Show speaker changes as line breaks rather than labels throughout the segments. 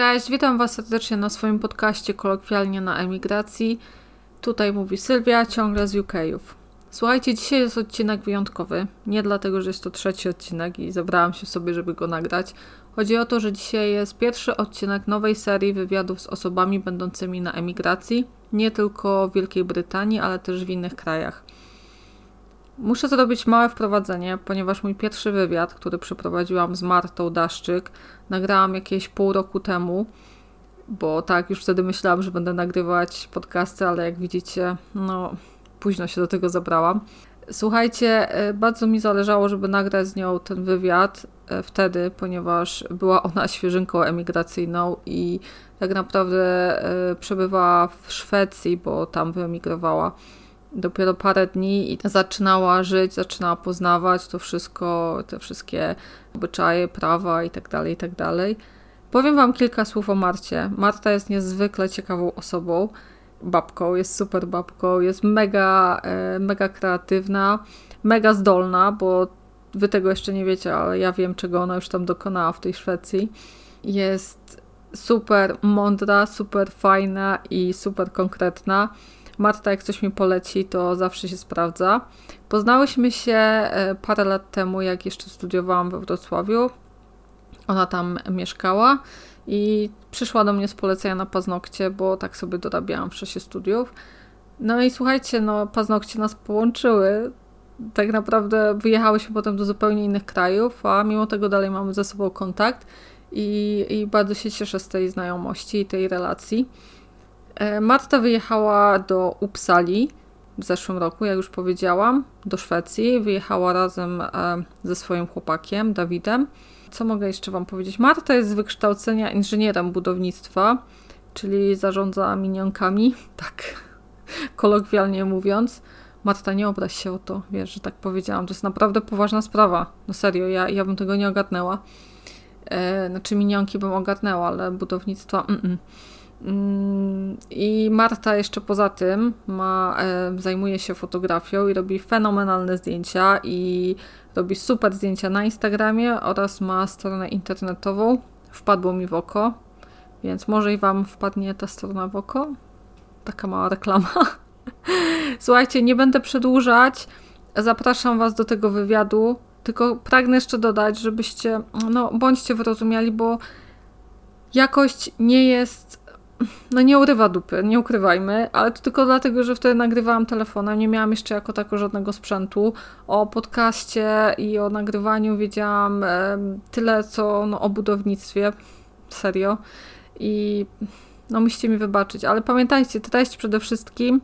Cześć, witam Was serdecznie na swoim podcaście kolokwialnie na emigracji. Tutaj mówi Sylwia, ciągle z UKów. Słuchajcie, dzisiaj jest odcinek wyjątkowy. Nie dlatego, że jest to trzeci odcinek i zabrałam się sobie, żeby go nagrać. Chodzi o to, że dzisiaj jest pierwszy odcinek nowej serii wywiadów z osobami będącymi na emigracji, nie tylko w Wielkiej Brytanii, ale też w innych krajach. Muszę zrobić małe wprowadzenie, ponieważ mój pierwszy wywiad, który przeprowadziłam z Martą Daszczyk, nagrałam jakieś pół roku temu, bo tak, już wtedy myślałam, że będę nagrywać podcasty, ale jak widzicie, no późno się do tego zabrałam. Słuchajcie, e, bardzo mi zależało, żeby nagrać z nią ten wywiad e, wtedy, ponieważ była ona świeżynką emigracyjną i tak naprawdę e, przebywała w Szwecji, bo tam wyemigrowała dopiero parę dni i zaczynała żyć, zaczynała poznawać to wszystko, te wszystkie obyczaje, prawa i tak dalej, i tak. Powiem Wam kilka słów o Marcie. Marta jest niezwykle ciekawą osobą, babką, jest super babką, jest mega, e, mega kreatywna, mega zdolna, bo Wy tego jeszcze nie wiecie, ale ja wiem, czego ona już tam dokonała w tej Szwecji. Jest super mądra, super fajna i super konkretna. Marta, jak coś mi poleci, to zawsze się sprawdza. Poznałyśmy się e, parę lat temu, jak jeszcze studiowałam we Wrocławiu. Ona tam mieszkała i przyszła do mnie z polecenia na paznokcie, bo tak sobie dorabiałam w czasie studiów. No i słuchajcie, no paznokcie nas połączyły. Tak naprawdę wyjechałyśmy potem do zupełnie innych krajów, a mimo tego dalej mamy ze sobą kontakt i, i bardzo się cieszę z tej znajomości i tej relacji. E, Marta wyjechała do Uppsali w zeszłym roku, jak już powiedziałam, do Szwecji. Wyjechała razem e, ze swoim chłopakiem, Dawidem. Co mogę jeszcze Wam powiedzieć? Marta jest z wykształcenia inżynierem budownictwa, czyli zarządza minionkami, tak kolokwialnie mówiąc. Marta, nie obraź się o to, wiesz, że tak powiedziałam. To jest naprawdę poważna sprawa. No serio, ja, ja bym tego nie ogarnęła. E, znaczy minionki bym ogarnęła, ale budownictwa... Mm -mm. Mm, I Marta jeszcze poza tym ma, e, zajmuje się fotografią i robi fenomenalne zdjęcia i robi super zdjęcia na Instagramie oraz ma stronę internetową. Wpadło mi w oko, więc może i Wam wpadnie ta strona w oko. Taka mała reklama. Słuchajcie, nie będę przedłużać. Zapraszam Was do tego wywiadu. Tylko pragnę jeszcze dodać, żebyście, no, bądźcie wyrozumiali, bo jakość nie jest no nie urywa dupy, nie ukrywajmy, ale to tylko dlatego, że wtedy nagrywałam telefonem, nie miałam jeszcze jako tako żadnego sprzętu. O podcaście i o nagrywaniu wiedziałam tyle, co no, o budownictwie, serio. I no musicie mi wybaczyć, ale pamiętajcie, treść przede wszystkim,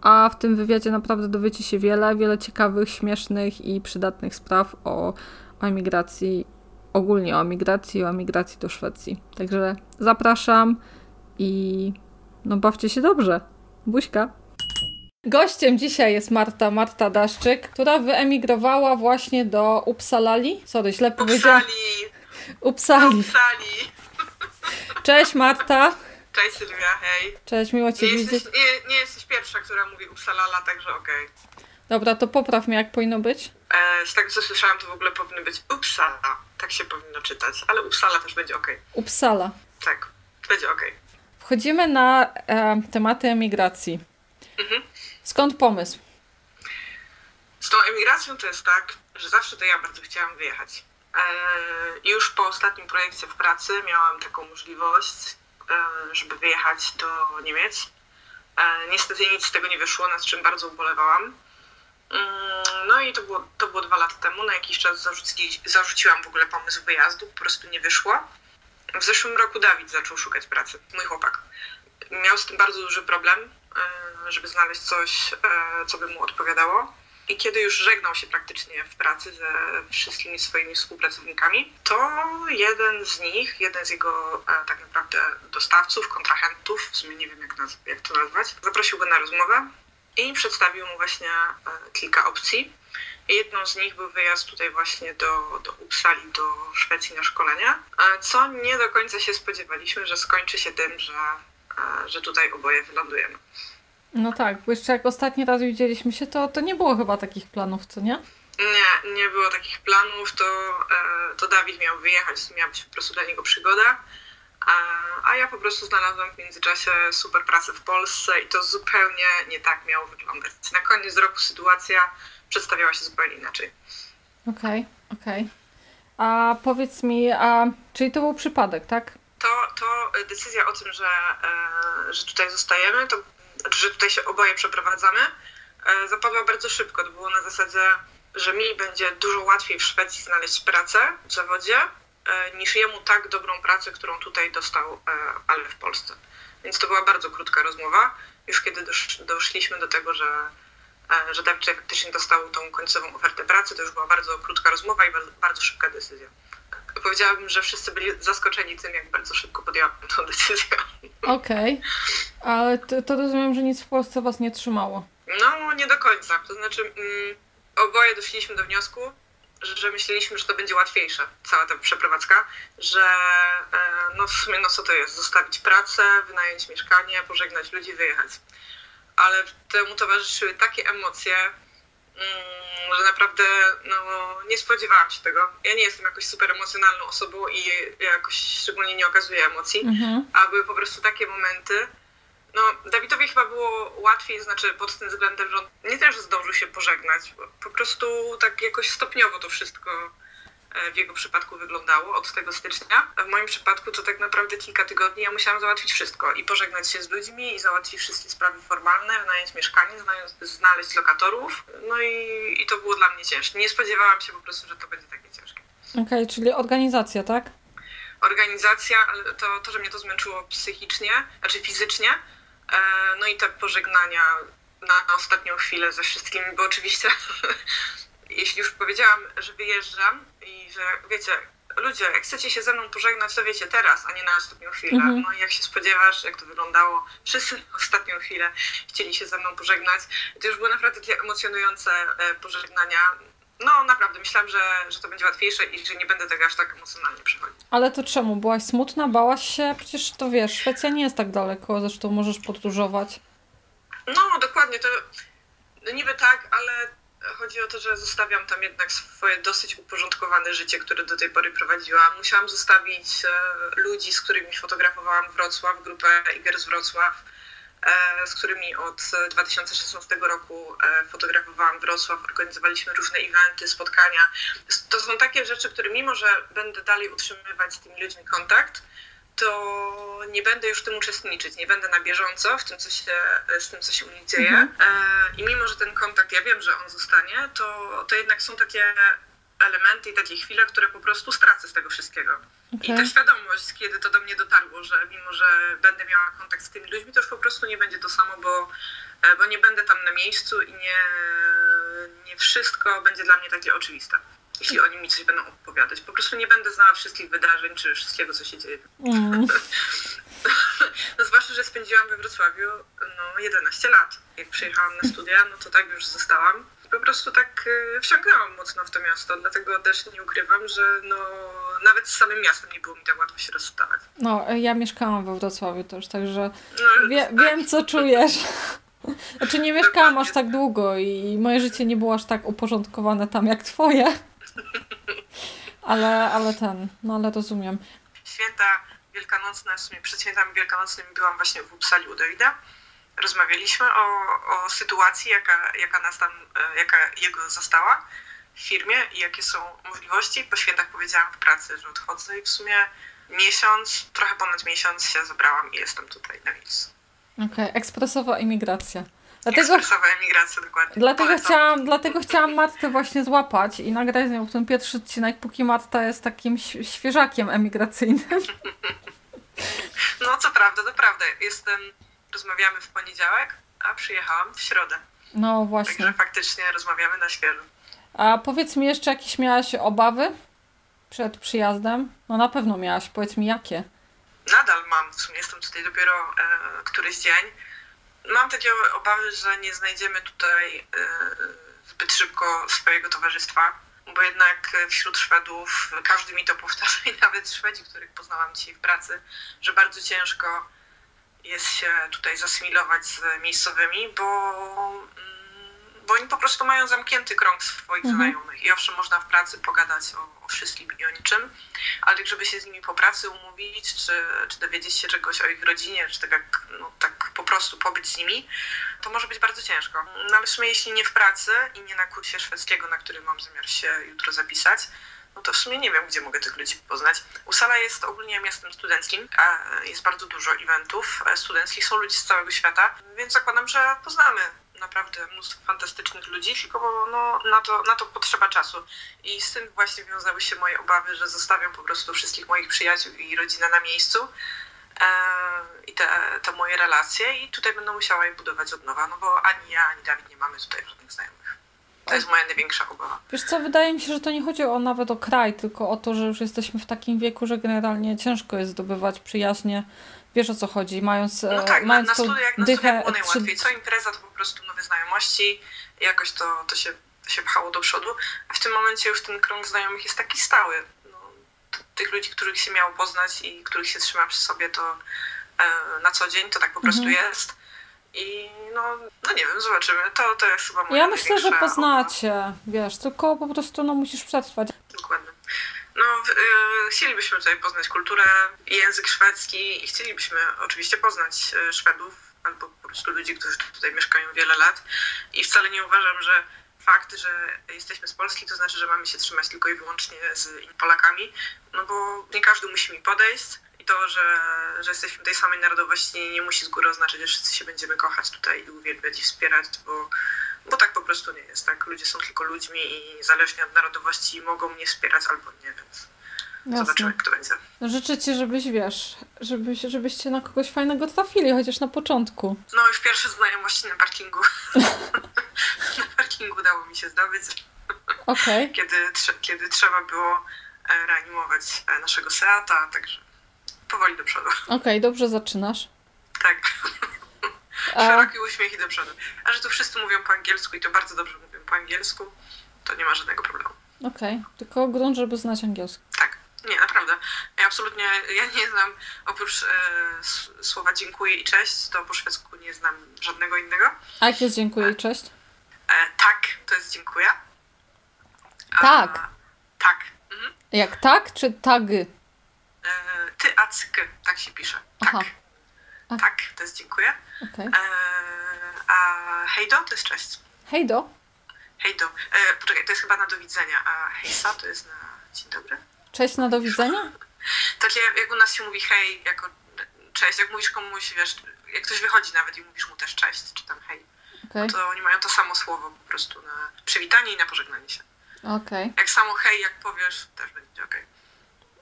a w tym wywiadzie naprawdę dowiecie się wiele, wiele ciekawych, śmiesznych i przydatnych spraw o, o emigracji, ogólnie o emigracji, o emigracji do Szwecji. Także zapraszam i no bawcie się dobrze. Buźka. Gościem dzisiaj jest Marta, Marta Daszczyk, która wyemigrowała właśnie do Uppsalali. Sorry, źle powiedziałam. Uppsali.
Uppsali.
Cześć Marta.
Cześć Sylwia, hej.
Cześć, miło Cię
nie
widzieć.
Jesteś, nie, nie jesteś pierwsza, która mówi Uppsalala, także okej. Okay.
Dobra, to popraw mnie, jak powinno być.
E, z tego co słyszałam, to w ogóle powinno być Uppsala. Tak się powinno czytać, ale Uppsala też będzie okej. Okay.
Uppsala.
Tak, będzie okej. Okay.
Wchodzimy na e, tematy emigracji. Mhm. Skąd pomysł?
Z tą emigracją to jest tak, że zawsze to ja bardzo chciałam wyjechać. E, już po ostatnim projekcie w pracy miałam taką możliwość, e, żeby wyjechać do Niemiec. E, niestety nic z tego nie wyszło, nad czym bardzo ubolewałam. Mm, no i to było, to było dwa lata temu. Na jakiś czas zarzuci, zarzuciłam w ogóle pomysł wyjazdu, po prostu nie wyszło. W zeszłym roku Dawid zaczął szukać pracy, mój chłopak. Miał z tym bardzo duży problem, e, żeby znaleźć coś, e, co by mu odpowiadało. I kiedy już żegnał się praktycznie w pracy ze wszystkimi swoimi współpracownikami, to jeden z nich, jeden z jego e, tak naprawdę dostawców, kontrahentów, w sumie nie wiem jak, naz- jak to nazwać, zaprosił go na rozmowę i przedstawił mu właśnie kilka opcji Jedną z nich był wyjazd tutaj właśnie do, do Uppsali, do Szwecji na szkolenia, co nie do końca się spodziewaliśmy, że skończy się tym, że, że tutaj oboje wylądujemy.
No tak, bo jeszcze jak ostatni raz widzieliśmy się, to, to nie było chyba takich planów, co nie?
Nie, nie było takich planów, to, e, to Dawid miał wyjechać, to miała być po prostu dla niego przygoda, a, a ja po prostu znalazłam w międzyczasie super pracę w Polsce i to zupełnie nie tak miało wyglądać. Na koniec roku sytuacja przedstawiała się zupełnie inaczej.
Okej, okay, okej. Okay. A powiedz mi, a czyli to był przypadek, tak?
To, to decyzja o tym, że, e, że tutaj zostajemy, to, że tutaj się oboje przeprowadzamy, e, zapadła bardzo szybko. To było na zasadzie, że mi będzie dużo łatwiej w Szwecji znaleźć pracę w zawodzie, e, niż jemu tak dobrą pracę, którą tutaj dostał, ale w Polsce. Więc to była bardzo krótka rozmowa. Już kiedy dosz, doszliśmy do tego, że że Dawid faktycznie dostał tą końcową ofertę pracy. To już była bardzo krótka rozmowa i bardzo szybka decyzja. Powiedziałabym, że wszyscy byli zaskoczeni tym, jak bardzo szybko podjęłam tę decyzję.
Okej, okay. ale to, to, rozumiem, że nic w Polsce was nie trzymało.
No, nie do końca. To znaczy, mm, oboje doszliśmy do wniosku, że myśleliśmy, że to będzie łatwiejsze, cała ta przeprowadzka, że e, no w sumie no co to jest, zostawić pracę, wynająć mieszkanie, pożegnać ludzi, wyjechać ale temu towarzyszyły takie emocje, mm, że naprawdę no, nie spodziewałam się tego. Ja nie jestem jakoś super emocjonalną osobą i jakoś szczególnie nie okazuję emocji, mhm. a były po prostu takie momenty. No, Dawidowi chyba było łatwiej, znaczy pod tym względem, że on nie też zdążył się pożegnać, po prostu tak jakoś stopniowo to wszystko w jego przypadku wyglądało od tego stycznia. W moim przypadku to tak naprawdę kilka tygodni ja musiałam załatwić wszystko i pożegnać się z ludźmi i załatwić wszystkie sprawy formalne, wynająć mieszkanie, znaleźć lokatorów. No i, i to było dla mnie ciężkie. Nie spodziewałam się po prostu, że to będzie takie ciężkie.
Okej, okay, czyli organizacja, tak?
Organizacja, ale to, to, że mnie to zmęczyło psychicznie, znaczy fizycznie, e, no i te pożegnania na ostatnią chwilę ze wszystkimi, bo oczywiście jeśli już powiedziałam, że wyjeżdżam i że wiecie, ludzie, jak chcecie się ze mną pożegnać, to wiecie teraz, a nie na ostatnią chwilę. Mhm. No i jak się spodziewasz, jak to wyglądało, wszyscy na ostatnią chwilę chcieli się ze mną pożegnać. To już były naprawdę takie emocjonujące e, pożegnania. No naprawdę, myślałam, że, że to będzie łatwiejsze i że nie będę tego aż tak emocjonalnie przechodzić.
Ale to czemu? Byłaś smutna? Bałaś się? Przecież to wiesz, Szwecja nie jest tak daleko, zresztą możesz podróżować.
No, dokładnie, to no niby tak, ale chodzi o to, że zostawiam tam jednak swoje dosyć uporządkowane życie, które do tej pory prowadziłam. Musiałam zostawić e, ludzi, z którymi fotografowałam Wrocław, grupę Iger z Wrocław, e, z którymi od 2016 roku e, fotografowałam Wrocław, organizowaliśmy różne eventy, spotkania. To są takie rzeczy, które mimo, że będę dalej utrzymywać z tymi ludźmi kontakt, to nie będę już w tym uczestniczyć, nie będę na bieżąco w tym, co się, z tym, co się u nich dzieje. Mhm. E, I mimo, że ten kontakt, ja wiem, że on zostanie, to, to jednak są takie elementy i takie chwile, które po prostu stracę z tego wszystkiego. Okay. I ta świadomość, kiedy to do mnie dotarło, że mimo, że będę miała kontakt z tymi ludźmi, to już po prostu nie będzie to samo, bo, e, bo nie będę tam na miejscu i nie, nie wszystko będzie dla mnie takie oczywiste jeśli oni mi coś będą opowiadać. Po prostu nie będę znała wszystkich wydarzeń, czy wszystkiego, co się dzieje. Mm. no zwłaszcza, że spędziłam we Wrocławiu no, 11 lat. Jak przyjechałam na studia, no to tak już zostałam. Po prostu tak y, mocno w to miasto, dlatego też nie ukrywam, że no, nawet z samym miastem nie było mi tak łatwo się rozstawać.
No, ja mieszkałam we Wrocławiu też, także no, wie, tak. wiem, co czujesz. Znaczy nie mieszkałam aż tak długo i moje życie nie było aż tak uporządkowane tam jak twoje. Ale, ale ten, no ale rozumiem.
Święta wielkanocne, w sumie przed świętami wielkanocnymi byłam właśnie w Uppsali u Dawida. Rozmawialiśmy o, o sytuacji, jaka, jaka nas tam, e, jaka jego została w firmie i jakie są możliwości. Po świętach powiedziałam w pracy, że odchodzę i w sumie miesiąc, trochę ponad miesiąc się zebrałam i jestem tutaj na miejscu.
Okej, okay. ekspresowa imigracja.
Dlatego, emigracja, dokładnie.
Dlatego chciałam, dlatego chciałam Martę właśnie złapać i nagrać z nią ten pierwszy odcinek, póki Marta jest takim świeżakiem emigracyjnym.
No co prawda, to prawda. Jestem, rozmawiamy w poniedziałek, a przyjechałam w środę.
No właśnie.
Także faktycznie rozmawiamy na świeżo.
A powiedz mi jeszcze, jakieś miałaś obawy przed przyjazdem? No na pewno miałaś. Powiedz mi, jakie?
Nadal mam. W sumie jestem tutaj dopiero e, któryś dzień Mam takie obawy, że nie znajdziemy tutaj e, zbyt szybko swojego towarzystwa, bo jednak wśród Szwedów każdy mi to powtarza i nawet Szwedzi, których poznałam dzisiaj w pracy, że bardzo ciężko jest się tutaj zasymilować z miejscowymi, bo, mm, bo oni po prostu mają zamknięty krąg swoich
Mhm.
znajomych i owszem, można w pracy pogadać o, o wszystkim i o niczym, ale żeby się z nimi po pracy umówić, czy, czy dowiedzieć się czegoś o ich rodzinie, czy tak, jak, no, tak po prostu pobyć z nimi, to może być bardzo ciężko. No ale w sumie jeśli nie w pracy i nie na kursie szwedzkiego, na który mam zamiar się jutro zapisać, no to w sumie nie wiem, gdzie mogę tych ludzi poznać. Usala jest ogólnie miastem studenckim, a jest bardzo dużo eventów studenckich, są ludzie z całego świata, więc zakładam, że poznamy naprawdę mnóstwo fantastycznych ludzi, tylko no, na, to, na to potrzeba czasu. I z tym właśnie wiązały się moje obawy, że zostawiam po prostu wszystkich moich przyjaciół i rodzinę na miejscu e, i te, te moje relacje i tutaj będę musiała je budować od nowa, no bo ani ja, ani Dawid nie mamy tutaj żadnych znajomych. To jest moja największa obawa.
Wiesz co, wydaje mi się, że to nie chodzi o nawet o kraj, tylko o to, że już jesteśmy w takim wieku, że generalnie ciężko jest zdobywać przyjaźnie. Wiesz o co chodzi, mając,
No
e,
tak, na,
mając
na
tą
studiach, na
dychę
studiach było najłatwiej. Co impreza to po prostu nowe znajomości jakoś to, to, się, się pchało do przodu. A w tym momencie już ten krąg znajomych jest taki stały. No, tych ludzi, których się miało poznać i których się trzyma przy sobie to e, na co dzień, to tak po prostu
Mhm.
jest. I no, no nie wiem, zobaczymy. To, to jest chyba moja
Ja myślę, że poznacie, wiesz, tylko po prostu no musisz przetrwać.
Dokładnie. No, y, chcielibyśmy tutaj poznać kulturę język szwedzki i chcielibyśmy oczywiście poznać y, Szwedów albo po prostu ludzi, którzy tutaj mieszkają wiele lat. I wcale nie uważam, że fakt, że jesteśmy z Polski, to znaczy, że mamy się trzymać tylko i wyłącznie z Polakami, no bo nie każdy musi mi podejść i to, że, że jesteśmy tej samej narodowości nie musi z góry oznaczać, że wszyscy się będziemy kochać tutaj i uwielbiać i wspierać, bo bo tak po prostu nie jest, tak? Ludzie są tylko ludźmi i niezależnie od narodowości mogą mnie wspierać albo nie, więc zobaczymy,
Jasne.
jak to będzie.
No życzę ci, żebyś, wiesz, żebyś, żebyście na kogoś fajnego trafili, chociaż na początku.
No już pierwsze znajomości na parkingu. na parkingu udało mi się zdobyć,
Okej.
kiedy, trze- kiedy trzeba było e, reanimować e, naszego Seata, także powoli do przodu.
Okej, dobrze zaczynasz.
Tak, szeroki uśmiech i do przodu. A że tu wszyscy mówią po angielsku i to bardzo dobrze mówią po angielsku, to nie ma żadnego problemu.
Okej, tylko grunt, żeby znać angielski.
Tak, nie, naprawdę. Ja absolutnie, ja nie znam, oprócz e, s- słowa dziękuję i cześć, to po szwedzku nie znam żadnego innego.
A jak jest dziękuję i cześć?
E, tak, to jest dziękuję. A,
Tak.
Tak. Mhm.
Jak tak czy tagy?
E, ty, a, ck, tak się pisze. Tak.
Aha. A-
Tak, to jest dziękuję.
Okej.
E, a hejdo to jest cześć.
Hejdo.
Hejdo. E, poczekaj, to jest chyba na do widzenia, a hejsa to jest na dzień dobry.
Cześć, na do widzenia?
Takie jak u nas się mówi hej jako cześć, jak mówisz komuś, wiesz, jak ktoś wychodzi nawet i mówisz mu też cześć, czy tam hej,
Okej,
to oni mają to samo słowo po prostu na przywitanie i na pożegnanie się.
okej,
Jak samo hej, jak powiesz, też będzie okej.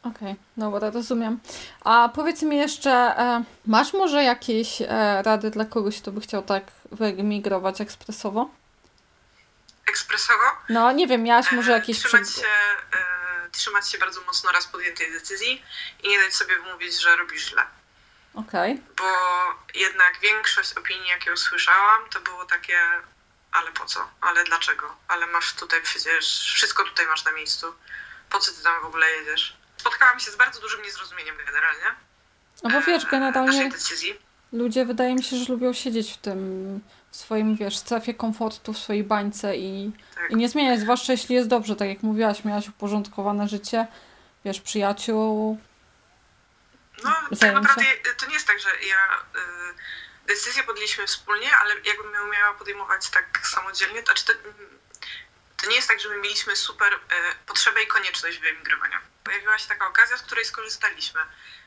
Okej. Dobra, rozumiem. A powiedz mi jeszcze, e, masz może jakieś e, rady dla kogoś, kto by chciał tak wyemigrować ekspresowo?
Ekspresowo?
No, nie wiem, miałaś
e,
może jakieś...
trzymać, się, e, trzymać się bardzo mocno raz podjętej decyzji i nie dać sobie wmówić, że robisz źle.
Okej,
Bo jednak większość opinii, jakie usłyszałam, to było takie, ale po co? Ale dlaczego? Ale masz tutaj przecież, wszystko tutaj masz na miejscu. Po co ty tam w ogóle jedziesz? Spotkałam się z bardzo dużym niezrozumieniem generalnie.
no bo wiesz,
e,
generalnie ludzie wydaje mi się, że lubią siedzieć w tym, w swoim, wiesz, strefie komfortu, w swojej bańce i,
Tak.
i nie zmieniać, zwłaszcza jeśli jest dobrze, tak jak mówiłaś, miałaś uporządkowane życie, wiesz, przyjaciół,
No, tak
Zajęcia?
naprawdę to nie jest tak, że ja y, decyzję podjęliśmy wspólnie, ale jakbym ją miała podejmować tak samodzielnie, to, znaczy to, to nie jest tak, że my mieliśmy super y, potrzebę i konieczność wyemigrowania. Pojawiła się taka okazja, z której skorzystaliśmy,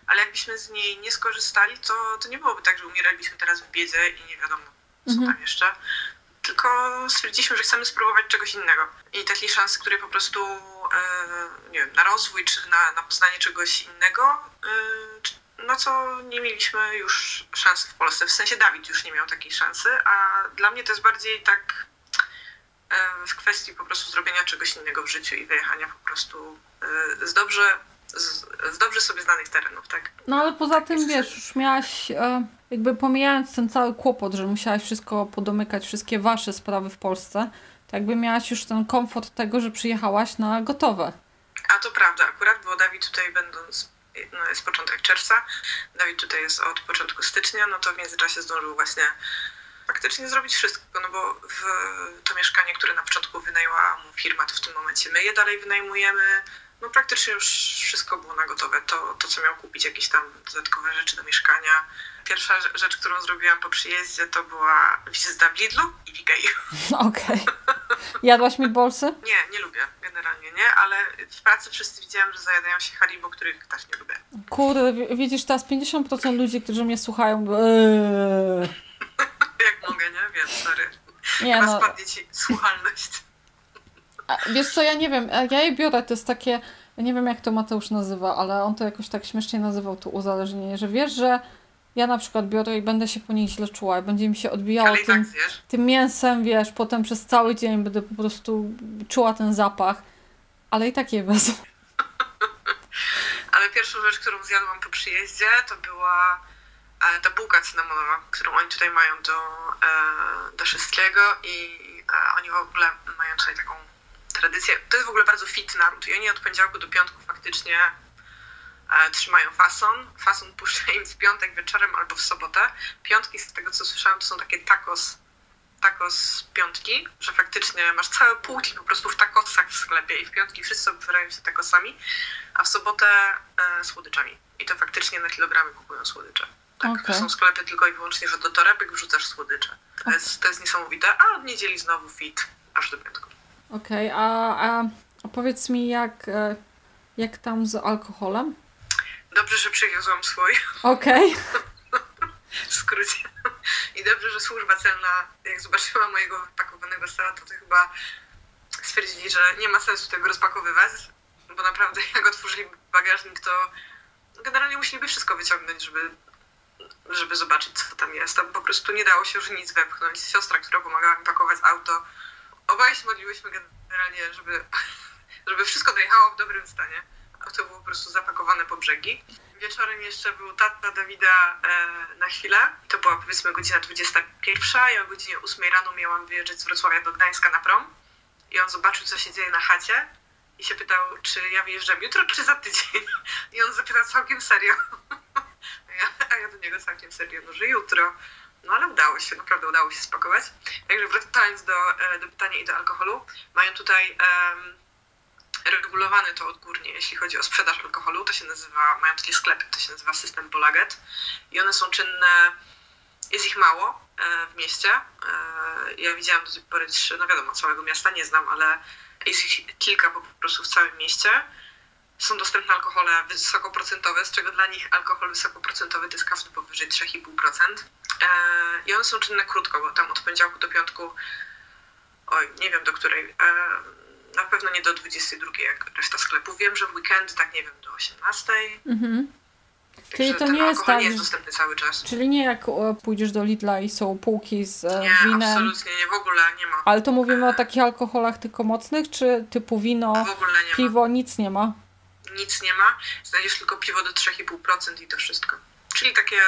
ale jakbyśmy z niej nie skorzystali, to, to nie byłoby tak, że umieraliśmy teraz w biedzie i nie wiadomo co
Mhm.
tam jeszcze. Tylko stwierdziliśmy, że chcemy spróbować czegoś innego. I takiej szansy, której po prostu e, nie wiem, na rozwój czy na, na poznanie czegoś innego, e, na co nie mieliśmy już szansy w Polsce. W sensie Dawid już nie miał takiej szansy, a dla mnie to jest bardziej tak e, w kwestii po prostu zrobienia czegoś innego w życiu i wyjechania po prostu e, z dobrze, z, z dobrze sobie znanych terenów, tak?
No ale poza tym, wiesz, już miałaś, e, jakby pomijając ten cały kłopot, że musiałaś wszystko podomykać, wszystkie wasze sprawy w Polsce, to jakby miałaś już ten komfort tego, że przyjechałaś na gotowe.
A to prawda akurat, bo Dawid tutaj będąc, no jest początek czerwca, Dawid tutaj jest od początku stycznia, no to w międzyczasie zdążył właśnie faktycznie zrobić wszystko, no bo to mieszkanie, które na początku wynajęła mu firma, to w tym momencie my je dalej wynajmujemy. No praktycznie już wszystko było na gotowe. To, to co miał kupić, jakieś tam dodatkowe rzeczy do mieszkania. Pierwsza rzecz, którą zrobiłam po przyjeździe, to była wizyta w Lidlu i w Ikei.
Okej. Okay. Jadłaś mi bolsy?
Nie, nie lubię generalnie, nie? Ale w pracy wszyscy widziałam, że zajadają się Haribo, których też nie lubię.
Kurde, widzisz, teraz 50% ludzi, którzy mnie słuchają, eee.
Nie? Sorry. Nie Chyba no. spadnie ci słuchalność.
Wiesz co, ja nie wiem, ja je biorę, to jest takie, nie wiem jak to Mateusz nazywa, ale on to jakoś tak śmiesznie nazywał, to uzależnienie, że wiesz, że ja na przykład biorę i będę się po niej źle czuła, będzie mi się odbijało
tak
tym, tym mięsem, wiesz, potem przez cały dzień będę po prostu czuła ten zapach, ale i tak je wezmę.
ale pierwszą rzecz, którą zjadłam po przyjeździe, to była e, ta bułka cynamonowa, którą oni tutaj mają do, e, do wszystkiego i e, oni w ogóle mają tutaj taką tradycję. To jest w ogóle bardzo fit naród i oni od poniedziałku do piątku faktycznie e, trzymają fason. Fason puszcza im w piątek wieczorem albo w sobotę. Piątki, z tego co słyszałam, to są takie tacos, tacos piątki, że faktycznie masz całe półki po prostu w tacosach w sklepie i w piątki wszyscy wybierają się tacosami, a w sobotę e, słodyczami. I to faktycznie na kilogramy kupują słodycze. Tak, okay. są sklepy tylko i wyłącznie, że do torebek wrzucasz słodycze. To jest, to jest niesamowite. A od niedzieli znowu fit, aż do piątku.
Okej, okay, a, a, a powiedz mi, jak, e, jak tam z alkoholem?
Dobrze, że przywiozłam swój.
Okej. Okay.
w skrócie. I dobrze, że służba celna, jak zobaczyła mojego wypakowanego salatu, to chyba stwierdzili, że nie ma sensu tego rozpakowywać, bo naprawdę jak otworzyli bagażnik, to generalnie musieliby wszystko wyciągnąć, żeby, żeby zobaczyć, co tam jest. Tam po prostu nie dało się już nic wepchnąć. Siostra, która pomagała mi pakować auto, obaj się modliłyśmy generalnie, żeby, żeby wszystko dojechało w dobrym stanie. To było po prostu zapakowane po brzegi. Wieczorem jeszcze był tata Dawida e, na chwilę. To była powiedzmy godzina 21. Ja o godzinie 8 rano miałam wyjeżdżać z Wrocławia do Gdańska na prom. I on zobaczył, co się dzieje na chacie i się pytał, czy ja wyjeżdżam jutro, czy za tydzień. I on zapytał całkiem serio. Ja do niego całkiem serio, no że jutro. No ale udało się, naprawdę udało się spakować. Także wracając do, e, do pytania i do alkoholu, mają tutaj um, regulowane to odgórnie, jeśli chodzi o sprzedaż alkoholu. To się nazywa, mają takie sklepy, to się nazywa system Bolaget i one są czynne, jest ich mało e, w mieście. E, ja widziałam do tej pory trzy, no wiadomo, całego miasta nie znam, ale jest ich kilka po prostu w całym mieście są dostępne alkohole wysokoprocentowe, z czego dla nich alkohol wysokoprocentowy to jest każdy powyżej 3,5%. E, I one są czynne krótko, bo tam od poniedziałku do piątku, oj, nie wiem do której, e, na pewno nie do 22, jak reszta sklepów. Wiem, że w weekend, tak nie wiem, do 18. Mhm.
Czyli to nie jest tak.
nie jest dostępny cały czas.
Czyli nie jak pójdziesz do Lidla i są półki z
e,
nie, winem.
absolutnie nie, w ogóle nie ma.
Ale to mówimy o takich alkoholach tylko mocnych, czy typu wino, piwo, nic nie ma?
Nic nie ma, znajdziesz tylko piwo do 3,5% i to wszystko. Czyli takie...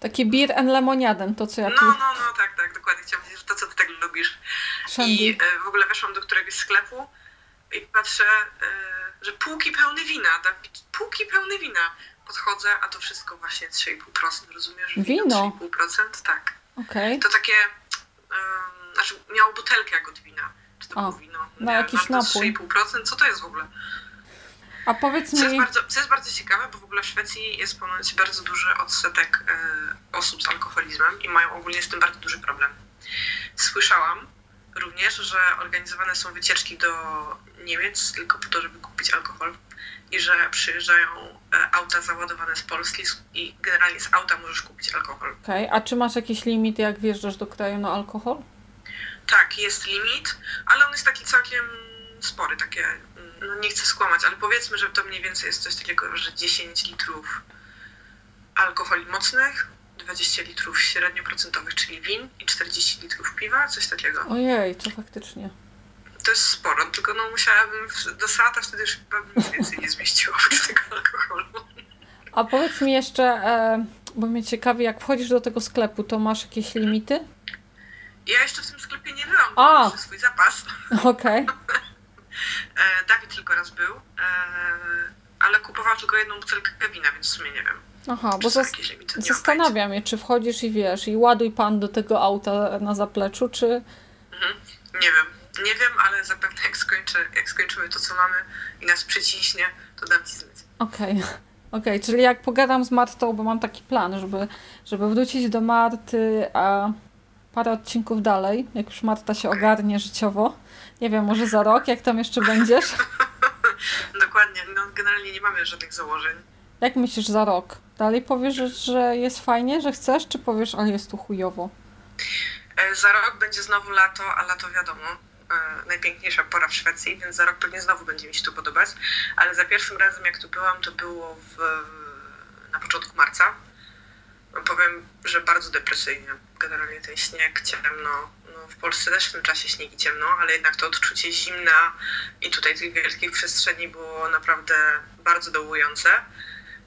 Takie beer and lemoniaden, to co ja
No, no, no, tak, tak, dokładnie. Chciałam powiedzieć, że to, co ty tak lubisz. Shandy. I e, w ogóle weszłam do któregoś sklepu i patrzę, e, że półki pełne wina, tak? Półki pełne wina. Podchodzę, a to wszystko właśnie 3,5%, rozumiesz?
Wino?
3,5%, tak.
Okay.
To takie, um, znaczy miało butelkę jak od wina. Czy to o, było wino?
Na jakiś napój.
3,5%, co to jest w ogóle?
A powiedz mi...
Co jest, bardzo, co jest bardzo ciekawe, bo w ogóle w Szwecji jest ponoć bardzo duży odsetek y, osób z alkoholizmem i mają ogólnie z tym bardzo duży problem. Słyszałam również, że organizowane są wycieczki do Niemiec tylko po to, żeby kupić alkohol i że przyjeżdżają e, auta załadowane z Polski i generalnie z auta możesz kupić alkohol.
Okej, okay. a czy masz jakiś limit, jak wjeżdżasz do kraju na alkohol?
Tak, jest limit, ale on jest taki całkiem spory, takie no nie chcę skłamać, ale powiedzmy, że to mniej więcej jest coś takiego, że 10 litrów alkoholi mocnych, 20 litrów średnioprocentowych, czyli win i 40 litrów piwa, coś takiego.
Ojej, to faktycznie.
To jest sporo, tylko no musiałabym do salata wtedy już chyba więcej nie zmieściło tego alkoholu.
A powiedz mi jeszcze, e, bo mnie ciekawi, jak wchodzisz do tego sklepu, to masz jakieś limity?
Ja jeszcze w tym sklepie nie byłam, bo mam swój zapas.
Okej. Okay.
E, Dawid tylko raz był, e, ale kupował tylko jedną butelkę wina, więc w sumie nie wiem.
Aha, bo zas zastanawiam się, czy wchodzisz i wiesz, i ładuj pan do tego auta na zapleczu, czy...
Mhm. Nie wiem, nie wiem, ale zapewne jak, skończę, jak skończymy to, co mamy i nas przyciśnie, to dam ci znać.
Okej. Okay. Okej, okay, czyli jak pogadam z Martą, bo mam taki plan, żeby, żeby wrócić do Marty, a parę odcinków dalej, jak już Marta się ogarnie życiowo. Nie wiem, może za rok, jak tam jeszcze będziesz?
Dokładnie, no generalnie nie mamy żadnych założeń.
Jak myślisz za rok? Dalej powiesz, że jest fajnie, że chcesz, czy powiesz, ale jest tu chujowo?
E, za rok będzie znowu lato, a lato wiadomo, e, najpiękniejsza pora w Szwecji, więc za rok pewnie znowu będzie mi się tu podobać. Ale za pierwszym razem, jak tu byłam, to było w, na początku marca. Powiem, że bardzo depresyjnie. Generalnie ten śnieg, ciemno. W Polsce też w tym czasie śnieg i ciemno, ale jednak to odczucie zimna i tutaj tych wielkich przestrzeni było naprawdę bardzo dołujące.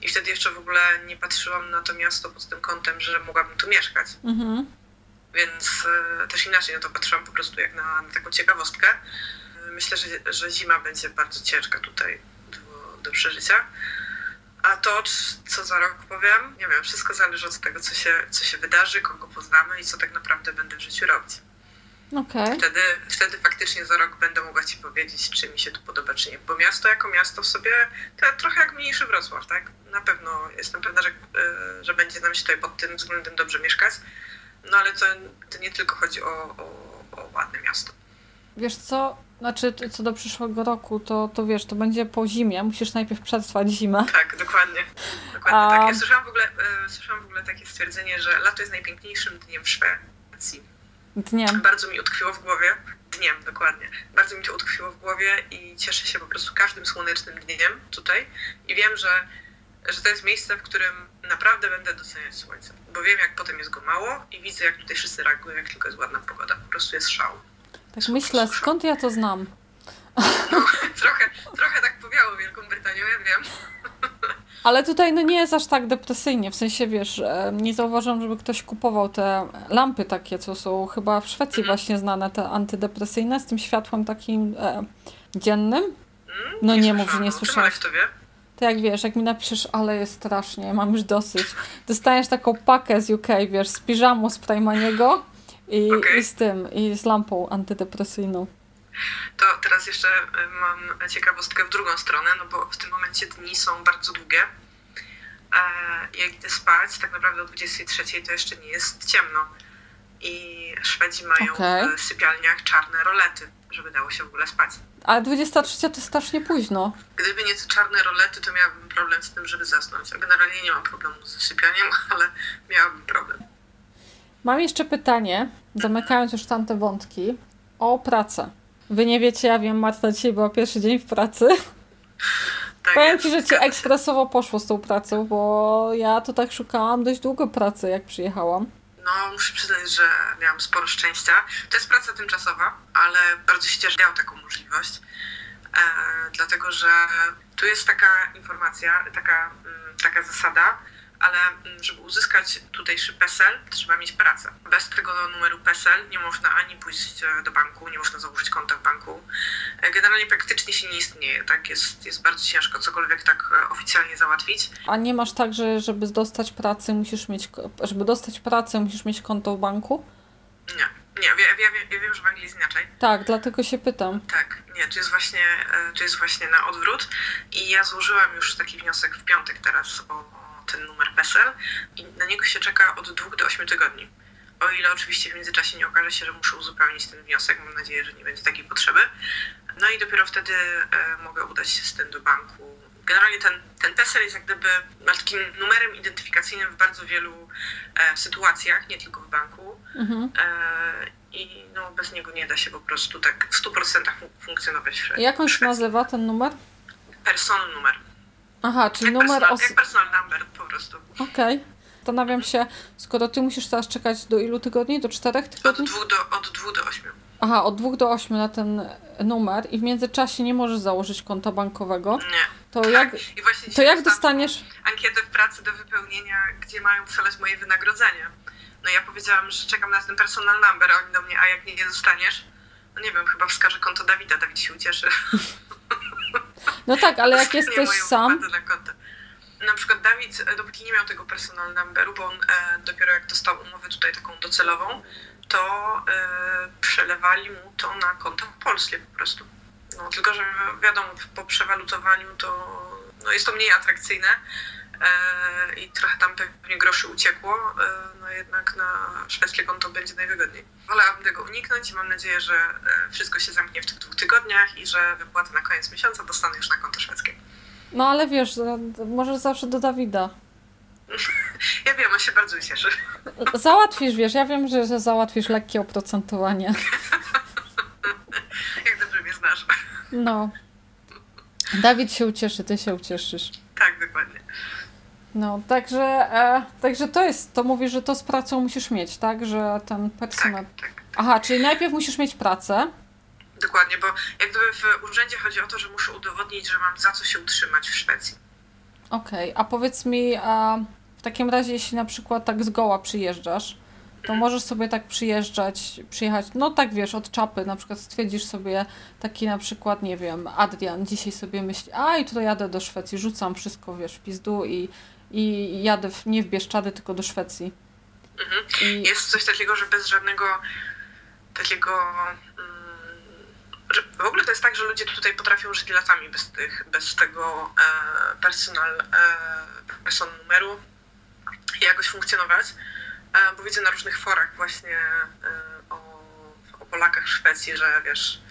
I wtedy jeszcze w ogóle nie patrzyłam na to miasto pod tym kątem, że mogłabym tu mieszkać. Mhm. Więc y, też inaczej na to patrzyłam po prostu jak na, na taką ciekawostkę. Myślę, że, że zima będzie bardzo ciężka tutaj do, do przeżycia. A to, co za rok powiem, nie wiem, wszystko zależy od tego, co się, co się wydarzy, kogo poznamy i co tak naprawdę będę w życiu robić.
Okay.
Wtedy, wtedy faktycznie za rok będę mogła Ci powiedzieć, czy mi się tu podoba, czy nie. Bo miasto jako miasto w sobie, to trochę jak mniejszy Wrocław, tak? Na pewno jestem pewna, że, e, że będzie nam się tutaj pod tym względem dobrze mieszkać. No ale to, to nie tylko chodzi o, o, o ładne miasto.
Wiesz co, znaczy, co do przyszłego roku, to, to wiesz, to będzie po zimie, musisz najpierw przetrwać zimę.
Tak, dokładnie. Dokładnie A... tak. Ja słyszałam w, ogóle, e, słyszałam w ogóle takie stwierdzenie, że lato jest najpiękniejszym dniem w Szwecji.
Dniem.
Bardzo mi utkwiło w głowie. Dniem, dokładnie. Bardzo mi to utkwiło w głowie i cieszę się po prostu każdym słonecznym dniem tutaj. I wiem, że, że to jest miejsce, w którym naprawdę będę doceniać słońce. Bo wiem, jak potem jest go mało i widzę, jak tutaj wszyscy reagują, jak tylko jest ładna pogoda. Po prostu jest szał.
Tak myślę, skąd ja to znam?
No, trochę, trochę tak powiało Wielką Brytanią, ja wiem.
Ale tutaj no nie jest aż tak depresyjnie, w sensie wiesz, nie zauważam, żeby ktoś kupował te lampy takie, co są chyba w Szwecji mm. właśnie znane, te antydepresyjne, z tym światłem takim e, dziennym.
Mm, no nie, nie mów, że nie słyszałeś.
To jak wiesz, jak mi napiszesz, ale jest strasznie, mam już dosyć. Dostajesz taką pakę z UK, wiesz, z piżamu z Primaniego i, okay. i z tym, i z lampą antydepresyjną.
To teraz jeszcze y, mam ciekawostkę w drugą stronę, no bo w tym momencie dni są bardzo długie. E, jak idę spać, tak naprawdę o 23 to jeszcze nie jest ciemno. I Szwedzi mają okay. w sypialniach czarne rolety, żeby dało się w ogóle spać.
Ale 23 to strasznie późno.
Gdyby nie te czarne rolety, to miałabym problem z tym, żeby zasnąć. A generalnie nie mam problemu z sypianiem, ale miałabym problem.
Mam jeszcze pytanie, zamykając już tamte wątki, o pracę. Wy nie wiecie, ja wiem, Marta dzisiaj była pierwszy dzień w pracy. Tak Powiem Ci, że Ci ekspresowo poszło z tą pracą, bo ja to tak szukałam dość długo pracy, jak przyjechałam.
No, muszę przyznać, że miałam sporo szczęścia. To jest praca tymczasowa, ale bardzo się cieszę, że miałam taką możliwość. E, dlatego, że tu jest taka informacja, taka, mm, taka zasada, ale mm, żeby uzyskać tutejszy PESEL, trzeba mieć pracę. Bez tego numeru PESEL nie można ani pójść e, do banku, nie można założyć konta w banku. E, generalnie praktycznie się nie istnieje, tak? Jest, jest bardzo ciężko cokolwiek tak e, oficjalnie załatwić.
A nie masz tak, że żeby dostać pracę musisz mieć, żeby dostać pracę musisz mieć konto w banku?
Nie. Nie, ja, ja, ja wiem, że w Anglii jest inaczej.
Tak, dlatego się pytam.
Tak, nie, to jest właśnie, to jest właśnie na odwrót i ja złożyłam już taki wniosek w piątek teraz o ten numer PESEL i na niego się czeka od 2 do 8 tygodni. O ile oczywiście w międzyczasie nie okaże się, że muszę uzupełnić ten wniosek, mam nadzieję, że nie będzie takiej potrzeby. No i dopiero wtedy e, mogę udać się z tym do banku. Generalnie ten, ten PESEL jest jak gdyby takim numerem identyfikacyjnym w bardzo wielu e, sytuacjach, nie tylko w banku. Mhm. E, I no, bez niego nie da się po prostu tak w 100% funkcjonować. W
Jak on się nazywa, ten numer?
Person numer.
Aha, czyli jak numer...
Personal, os... Jak personal number po prostu.
Okej. Zastanawiam się, skoro ty musisz teraz czekać do ilu tygodni? Do czterech tygodni?
Od dwóch do, od dwóch do ośmiu.
Aha, od dwóch do ośmiu na ten numer i w międzyczasie nie możesz założyć konta bankowego.
Nie.
To tak. jak, to jak dostaniesz...
Ankietę w pracy do wypełnienia, gdzie mają przelać moje wynagrodzenie. No ja powiedziałam, że czekam na ten personal number, a oni do mnie, a jak nie, nie dostaniesz? No nie wiem, chyba wskażę konto Dawida, Dawid się ucieszy.
No tak, ale jak jesteś sam.
na przykład Dawid, e, dopóki nie miał tego personal numberu, bo on e, dopiero jak dostał umowę tutaj taką docelową, to e, przelewali mu to na konto polskie po prostu. No, tylko, że wiadomo, po przewalutowaniu to no, jest to mniej atrakcyjne i trochę tam pewnie groszy uciekło, e, no jednak na szwedzkie konto będzie najwygodniej. Wolałabym tego uniknąć i mam nadzieję, że e, wszystko się zamknie w tych dwóch tygodniach i że wypłaty na koniec miesiąca dostanę już na konto szwedzkie.
No ale wiesz, możesz zawsze do Dawida.
Ja wiem, on się bardzo cieszy.
Załatwisz, wiesz, ja wiem, że, że załatwisz lekkie oprocentowanie.
Jak dobrze mnie znasz.
No. Dawid się ucieszy, ty się ucieszysz. No, także, e, także to jest, to mówisz, że to z pracą musisz mieć, tak? Że ten personel...
Tak, tak.
Aha, czyli najpierw musisz mieć pracę.
Dokładnie, bo jak gdyby w urzędzie chodzi o to, że muszę udowodnić, że mam za co się utrzymać w Szwecji.
Okej, a powiedz mi, a w takim razie, jeśli na przykład tak z goła przyjeżdżasz, to mhm. możesz sobie tak przyjeżdżać, przyjechać, no tak wiesz, od czapy, na przykład stwierdzisz sobie taki na przykład, nie wiem, Adrian dzisiaj sobie myśli, a i to jadę do Szwecji, rzucam wszystko, wiesz, w pizdu i, i jadę w, nie w Bieszczady, tylko do Szwecji.
Mhm. I... Jest coś takiego, że bez żadnego takiego w ogóle to jest tak, że ludzie tutaj potrafią żyć latami bez, tych, bez tego e, personal, e, person numeru i jakoś funkcjonować. E, bo widzę na różnych forach właśnie e, o, o Polakach w Szwecji, że wiesz,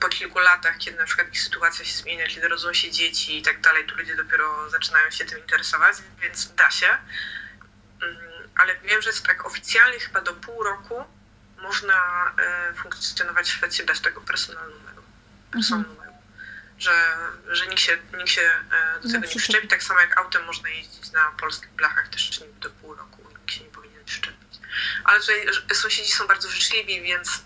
po kilku latach, kiedy na przykład ich sytuacja się zmienia, kiedy rodzą się dzieci i tak dalej, to ludzie dopiero zaczynają się tym interesować, więc da się. Mm, ale wiem, że jest tak oficjalnie chyba do pół roku można e, funkcjonować w Szwecji bez tego personal numeru. Personal mhm. numeru. Że, że nikt się, nikt się e, do tego nie przyczepi. Tak samo jak autem można jeździć na polskich blachach też do pół roku. Nikt się nie powinien przyczepić. Ale tutaj sąsiedzi są bardzo życzliwi, więc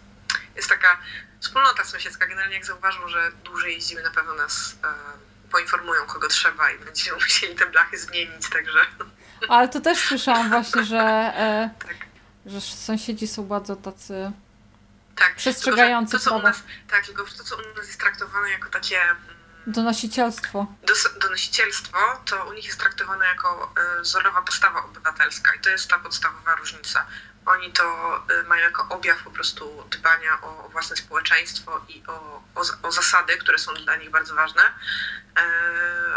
jest taka wspólnota sąsiedzka. Generalnie jak zauważą, że dłużej jeździmy, na pewno nas e, poinformują, kogo trzeba i będziemy musieli te blachy zmienić, także...
Ale to też słyszałam właśnie, że e, tak że sąsiedzi są bardzo tacy tak, przestrzegający
to, to, nas, Tak, tylko to, co u nas jest traktowane jako takie... Mm,
donosicielstwo.
Dos, donosicielstwo, to u nich jest traktowane jako y, wzorowa postawa obywatelska i to jest ta podstawowa różnica. Oni to y, mają jako objaw po prostu dbania o, własne społeczeństwo i o, o, o, zasady, które są dla nich bardzo ważne. E,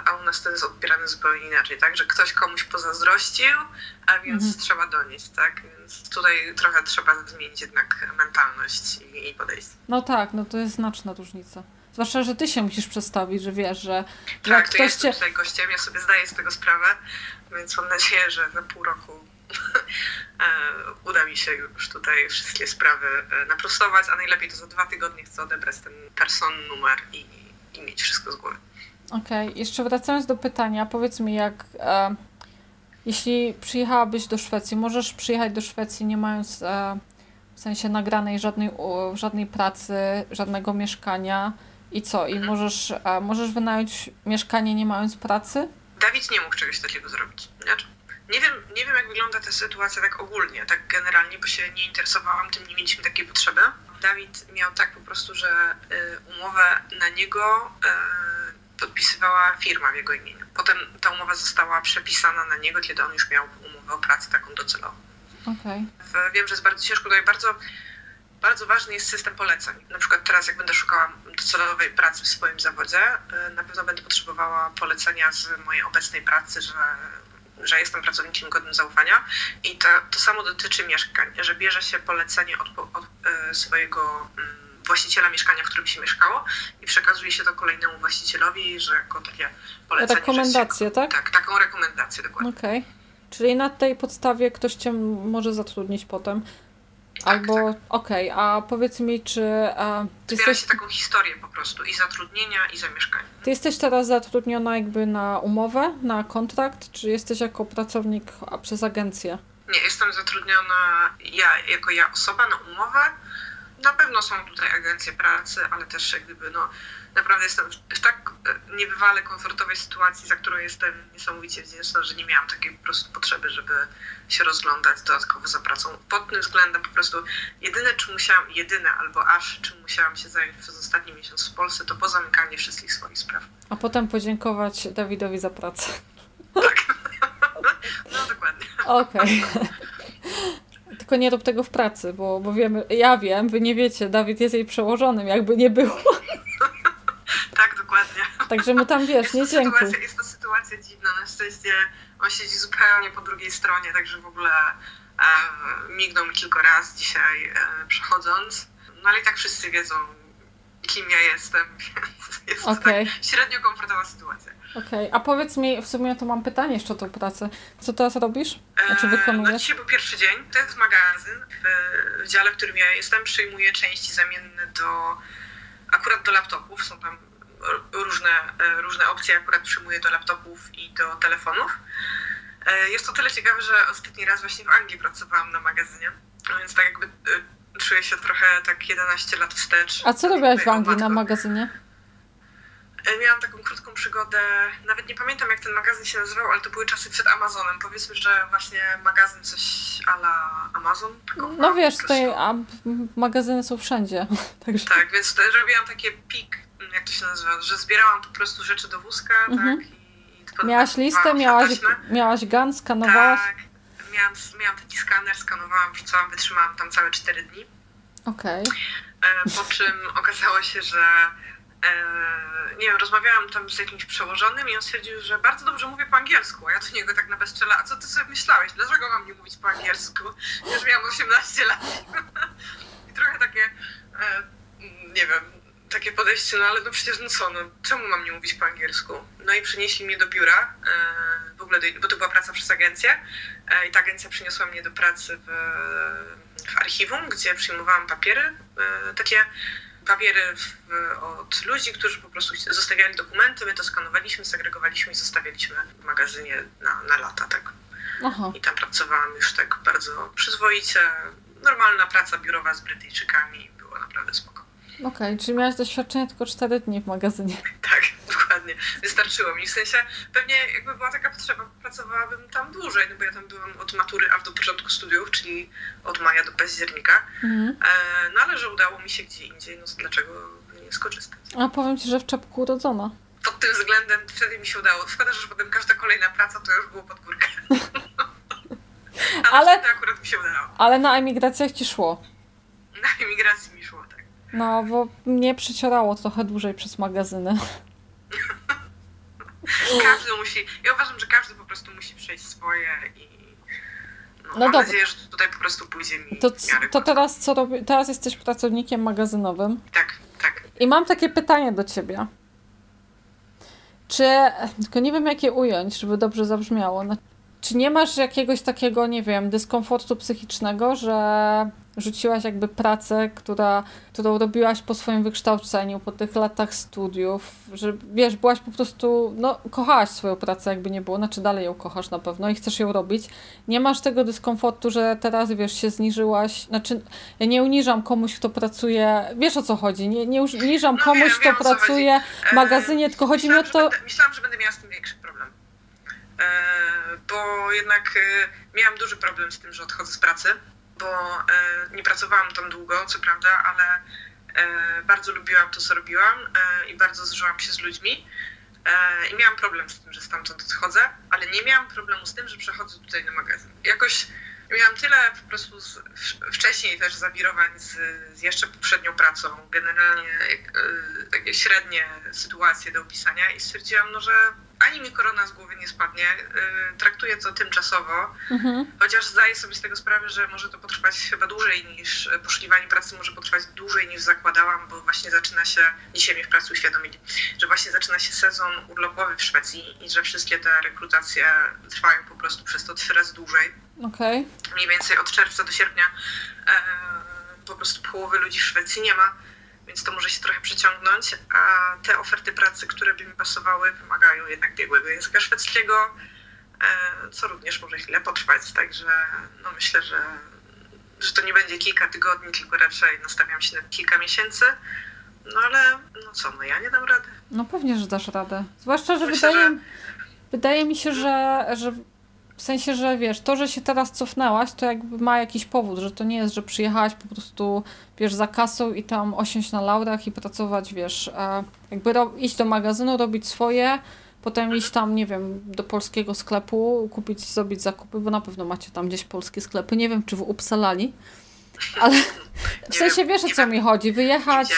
a u nas to jest odbierane zupełnie inaczej, tak? Że ktoś komuś pozazdrościł, a więc mhm. trzeba donieść, tak? Więc tutaj trochę trzeba zmienić jednak mentalność i, i podejście.
No tak, no to jest znaczna różnica. Zwłaszcza, że ty się musisz przedstawić, że wiesz, że,
że tak, ktoś cię... tutaj gościem, ja sobie zdaję z tego sprawę, więc mam nadzieję, że za pół roku uda mi się już tutaj wszystkie sprawy e, naprostować, a najlepiej to za dwa tygodnie chcę odebrać ten person numer i, i mieć wszystko z głowy.
Okej, okay. jeszcze wracając do pytania, powiedz mi, jak e, jeśli przyjechałabyś do Szwecji, możesz przyjechać do Szwecji nie mając e, w sensie nagranej żadnej, żadnej pracy, żadnego mieszkania i co? I mhm. możesz, e, możesz wynająć mieszkanie nie mając pracy?
Dawid nie mógł czegoś takiego zrobić. Znaczy, nie wiem, nie wiem, jak wygląda ta sytuacja tak ogólnie, tak generalnie, bo się nie interesowałam tym, nie mieliśmy takiej potrzeby. Dawid miał tak po prostu, że y, umowę na niego y, podpisywała firma w jego imieniu. Potem ta umowa została przepisana na niego, kiedy on już miał umowę o pracę taką docelową.
Okay.
Wiem, że jest bardzo ciężko, tutaj bardzo, bardzo ważny jest system poleceń. Na przykład teraz, jak będę szukała docelowej pracy w swoim zawodzie, y, na pewno będę potrzebowała polecenia z mojej obecnej pracy, że że jestem pracownikiem godnym zaufania i to, to samo dotyczy mieszkań, że bierze się polecenie od, od e, swojego mm, właściciela mieszkania, w którym się mieszkało i przekazuje się to kolejnemu właścicielowi, że jako takie polecenie.
Rekomendację,
się,
tak?
Tak, taką rekomendację, dokładnie.
Okej. Okay. Czyli na tej podstawie ktoś cię może zatrudnić potem. Albo, okej, a powiedz mi, czy... A,
ty Zbiera jesteś... się taką historię po prostu i zatrudnienia, i zamieszkania.
Ty jesteś teraz zatrudniona jakby na umowę, na kontrakt, czy jesteś jako pracownik przez agencję?
Nie, jestem zatrudniona ja, jako ja osoba na umowę, na pewno są tutaj agencje pracy, ale też jak gdyby, no, naprawdę jestem w tak e, niebywale komfortowej sytuacji, za którą jestem niesamowicie wdzięczna, że nie miałam takiej po prostu potrzeby, żeby się rozglądać dodatkowo za pracą. Pod tym względem po prostu jedyne, czym musiałam, jedyne albo aż czym musiałam się zająć przez ostatni miesiąc w Polsce, to pozamykanie wszystkich swoich spraw.
A potem podziękować Dawidowi za pracę.
No dokładnie.
Okej. Tylko nie rób tego w pracy, bo, bo wiemy, ja wiem, wy nie wiecie, Dawid jest jej przełożonym, jakby nie było.
Tak, dokładnie.
Także mu tam wiesz, nie
to, sytuacja, jest to sytuacja dziwna. Na szczęście on siedzi zupełnie po drugiej stronie, także w ogóle e, mignął mi kilka razy dzisiaj e, przechodząc. No ale i tak wszyscy wiedzą, kim ja jestem, więc jest to
Okej.
tak średnio komfortowa sytuacja.
Okej, a powiedz mi, w sumie to mam pytanie jeszcze o tą pracę. Co teraz robisz? Znaczy
E, No
wykonujesz?
dzisiaj był pierwszy dzień. To jest magazyn. W, w dziale, w którym ja jestem, przyjmuję części zamienne do akurat do laptopów. Są tam różne, e, różne opcje, akurat przyjmuję do laptopów i do telefonów. E, Jest to tyle ciekawe, że ostatni raz właśnie w Anglii pracowałam na magazynie, a więc tak jakby e, czuję się trochę tak 11 lat wstecz.
A co robiłaś w Anglii na magazynie?
E, Miałam taką krótką przygodę, nawet nie pamiętam jak ten magazyn się nazywał, ale to były czasy przed Amazonem. Powiedzmy, że właśnie magazyn coś ala Amazon.
No wiesz, tutaj magazyny są wszędzie. Także.
Tak, więc to robiłam takie pik, jak to się nazywa, że zbierałam po prostu rzeczy do wózka,
Mhm.
tak? I pod-
Miałaś listę, miałaś, miałaś gun, skanowałaś?
Tak, miałam, miałam taki skaner, skanowałam, wrzucałam, wytrzymałam tam całe 4 dni.
Okej.
E, po czym okazało się, że nie wiem, rozmawiałam tam z jakimś przełożonym i on stwierdził, że bardzo dobrze mówię po angielsku, a ja do niego tak na bezczela, a co ty sobie myślałeś, dlaczego mam nie mówić po angielsku? Już miałam 18 lat. I trochę takie, nie wiem, takie podejście, no ale no przecież no co, no czemu mam nie mówić po angielsku? No i przynieśli mnie do biura, w ogóle, do, bo to była praca przez agencję e, i ta agencja przyniosła mnie do pracy w, w archiwum, gdzie przyjmowałam papiery, e, takie papiery w, od ludzi, którzy po prostu zostawiali dokumenty, my to skanowaliśmy, segregowaliśmy i zostawialiśmy w magazynie na, na lata, tak.
Aha.
I tam pracowałam już tak bardzo przyzwoicie, normalna praca biurowa z Brytyjczykami, było naprawdę spoko.
Okej, czyli miałaś doświadczenie tylko 4 dni w magazynie.
Dokładnie. Wystarczyło mi. W sensie pewnie jakby była taka potrzeba, pracowałabym tam dłużej, no bo ja tam byłam od matury aż do początku studiów, czyli od maja do października.
Mhm.
E, no ale że udało mi się gdzie indziej, no to dlaczego nie skorzystać?
A powiem ci, że w czepku urodzona.
Pod tym względem wtedy mi się udało. Szkoda, że potem każda kolejna praca to już było pod górkę. ale akurat mi się udało.
Ale na emigracjach ci szło.
Na emigracji mi szło, tak.
No, bo mnie przycierało trochę dłużej przez magazyny.
Każdy musi, ja uważam, że każdy po prostu musi przejść swoje i no,
No
mam
dobra.
nadzieję, że tutaj po prostu pójdzie mi
To,
w
c-
miarę
to teraz co robi? Teraz jesteś pracownikiem magazynowym.
Tak, tak.
I mam takie pytanie do ciebie. Czy, tylko nie wiem jak je ująć, żeby dobrze zabrzmiało. No, czy nie masz jakiegoś takiego, nie wiem, dyskomfortu psychicznego, że rzuciłaś jakby pracę, która, którą robiłaś po swoim wykształceniu, po tych latach studiów, że wiesz, byłaś po prostu, no, kochałaś swoją pracę, jakby nie było, znaczy dalej ją kochasz na pewno i chcesz ją robić. Nie masz tego dyskomfortu, że teraz, wiesz, się zniżyłaś, znaczy, ja nie uniżam komuś, kto pracuje, wiesz o co chodzi, nie, nie uniżam
No
komuś,
wiem,
kto
wiem,
pracuje w magazynie, tylko chodzi mi o to,
myślałam, że będę miała z tym większy bo jednak e, miałam duży problem z tym, że odchodzę z pracy, bo e, nie pracowałam tam długo, co prawda, ale e, bardzo lubiłam to, co robiłam e, i bardzo zżyłam się z ludźmi. E, I miałam problem z tym, że stamtąd odchodzę, ale nie miałam problemu z tym, że przechodzę tutaj na magazyn. Jakoś miałam tyle po prostu z, wcześniej też zawirowań z, z jeszcze poprzednią pracą, generalnie e, takie średnie sytuacje do opisania i stwierdziłam, no, że ani mi korona z głowy nie spadnie, e, traktuję to tymczasowo,
mhm,
Chociaż zdaję sobie z tego sprawę, że może to potrwać chyba dłużej niż poszukiwanie pracy może potrwać dłużej niż zakładałam, bo właśnie zaczyna się, dzisiaj mnie w pracy uświadomili, że właśnie zaczyna się sezon urlopowy w Szwecji i że wszystkie te rekrutacje trwają po prostu przez to trzy razy dłużej.
okej,
Mniej więcej od czerwca do sierpnia e, po prostu połowy ludzi w Szwecji nie ma, więc to może się trochę przeciągnąć, a te oferty pracy, które by mi pasowały, wymagają jednak biegłego języka szwedzkiego, e, co również może chwilę potrwać, także no myślę, że, że to nie będzie kilka tygodni, tylko raczej nastawiam się na kilka miesięcy. No ale no co, no ja nie dam rady.
no pewnie, że dasz radę. Zwłaszcza, że
Myślę,
wydaje,
że-
wydaje mi się, że, że w sensie, że wiesz, to, że się teraz cofnęłaś, to jakby ma jakiś powód, że to nie jest, że przyjechałaś po prostu, wiesz, za kasą i tam osiąść na laurach i pracować, wiesz, e, jakby iść do magazynu, robić swoje, potem iść tam, nie wiem, do polskiego sklepu, kupić, zrobić zakupy, bo na pewno macie tam gdzieś polskie sklepy. Nie wiem, czy w Upsalali, ale w sensie wiesz o co mi chodzi. Wyjechać,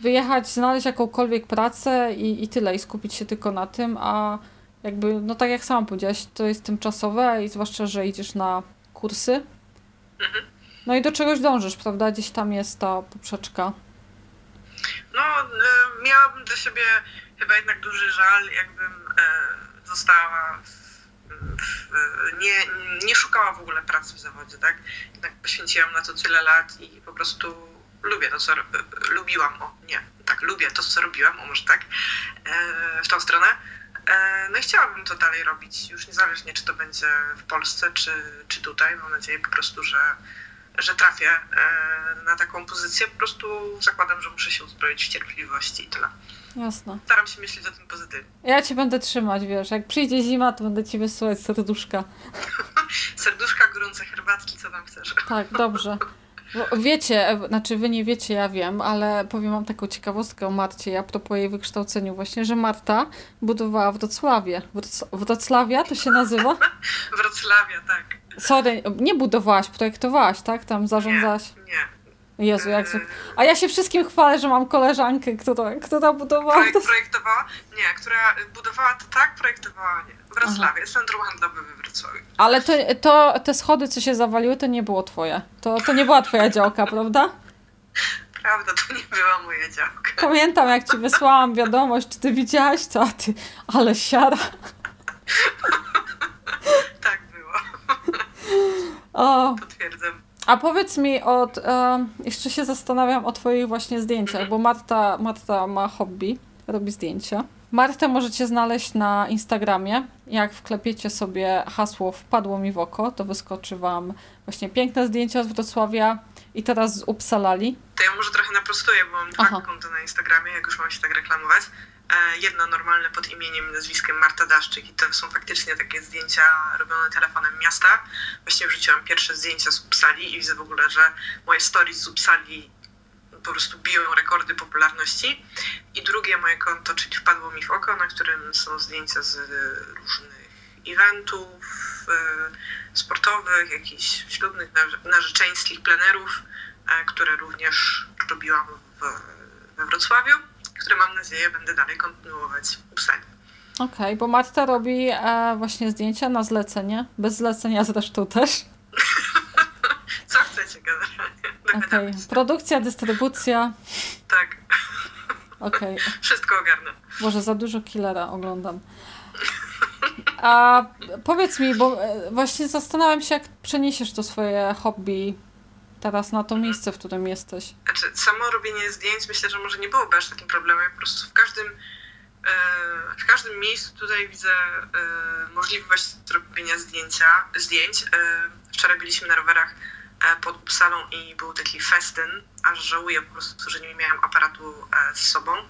wyjechać, znaleźć jakąkolwiek pracę i, i tyle, i skupić się tylko na tym, a jakby, no tak jak sama powiedziałaś, to jest tymczasowe i zwłaszcza, że idziesz na kursy.
Mhm.
No i do czegoś dążysz, prawda? Gdzieś tam jest ta poprzeczka.
No, e, miałabym do siebie chyba jednak duży żal, jakbym e, została nie, nie szukała w ogóle pracy w zawodzie, tak? Jednak poświęciłam na to tyle lat i po prostu lubię to, co lubiłam, o nie, tak, lubię to, co robiłam, o może tak, e, w tą stronę. E, no i chciałabym to dalej robić, już niezależnie czy to będzie w Polsce, czy, czy tutaj. Mam nadzieję po prostu, że, że trafię e, na taką pozycję. Po prostu zakładam, że muszę się uzbroić w cierpliwość i tyle.
Jasne.
Staram się myśleć o tym pozytywnie.
Ja cię będę trzymać, wiesz, jak przyjdzie zima, to będę ci wysyłać serduszka.
Serduszka, gorące herbatki, co tam chcesz.
Tak, dobrze. Bo Wiecie, znaczy wy nie wiecie, ja wiem, ale powiem wam taką ciekawostkę o Marcie, a propos jej wykształceniu właśnie, że Marta budowała w Wrocławie. Wroc- Wrocławia to się nazywa?
Wrocławia, tak.
Sorry, nie budowałaś, projektowałaś, tak? Tam zarządzałaś.
Nie.
Jezu, jak...
E,
su- A ja się wszystkim chwalę, że mam koleżankę, która, która budowała.
Projekt,
To...
projektowała? Nie, która budowała to tak, projektowała nie. Wrocławie, centrum handlowe we Wrocławiu.
Ale to, to, te schody, co się zawaliły, to nie było twoje. To, to nie była twoja działka, prawda?
Prawda, to nie była moja działka.
Pamiętam, jak ci wysłałam wiadomość, czy ty widziałaś to, a ty, ale siara.
Tak było,
O,
potwierdzam.
a powiedz mi, od, e, jeszcze się zastanawiam o twoich właśnie zdjęciach, bo Marta, Marta ma hobby, robi zdjęcia. Martę możecie znaleźć na Instagramie. Jak wklepiecie sobie hasło wpadło mi w oko, to wyskoczy wam właśnie piękne zdjęcia z Wrocławia i teraz z Upsalali.
To ja może trochę naprostuję, bo mam dwa
Aha.
konta na Instagramie, jak już mam się tak reklamować. E, Jedno normalne pod imieniem i nazwiskiem Marta Daszczyk i to są faktycznie takie zdjęcia robione telefonem miasta. Właśnie wrzuciłam pierwsze zdjęcia z Upsali i widzę w ogóle, że moje stories z Upsali po prostu biją rekordy popularności. I drugie moje konto, czyli wpadło mi w oko, na którym są zdjęcia z różnych eventów e, sportowych, jakichś ślubnych, narze- narzeczeńskich, plenerów, e, które również robiłam w, we Wrocławiu, które mam nadzieję będę dalej kontynuować w Upsali.
Okej, bo Marta robi e, właśnie zdjęcia na zlecenie, bez zlecenia zresztą też.
Co chcecie generalnie?
Okej,
Dogadamy się.
produkcja, dystrybucja.
Tak,
Okej,
wszystko ogarnę.
Boże, za dużo killera oglądam. A powiedz mi, bo e, właśnie zastanawiam się, jak przeniesiesz to swoje hobby teraz na to miejsce, w którym jesteś.
Znaczy, samo robienie zdjęć myślę, że może nie byłoby aż takim problemem. Po prostu w każdym, e, w każdym miejscu tutaj widzę e, możliwość zrobienia zdjęcia, zdjęć. E, wczoraj byliśmy na rowerach pod Upsalą i był taki festyn, aż żałuję po prostu, że nie miałam aparatu e, z sobą.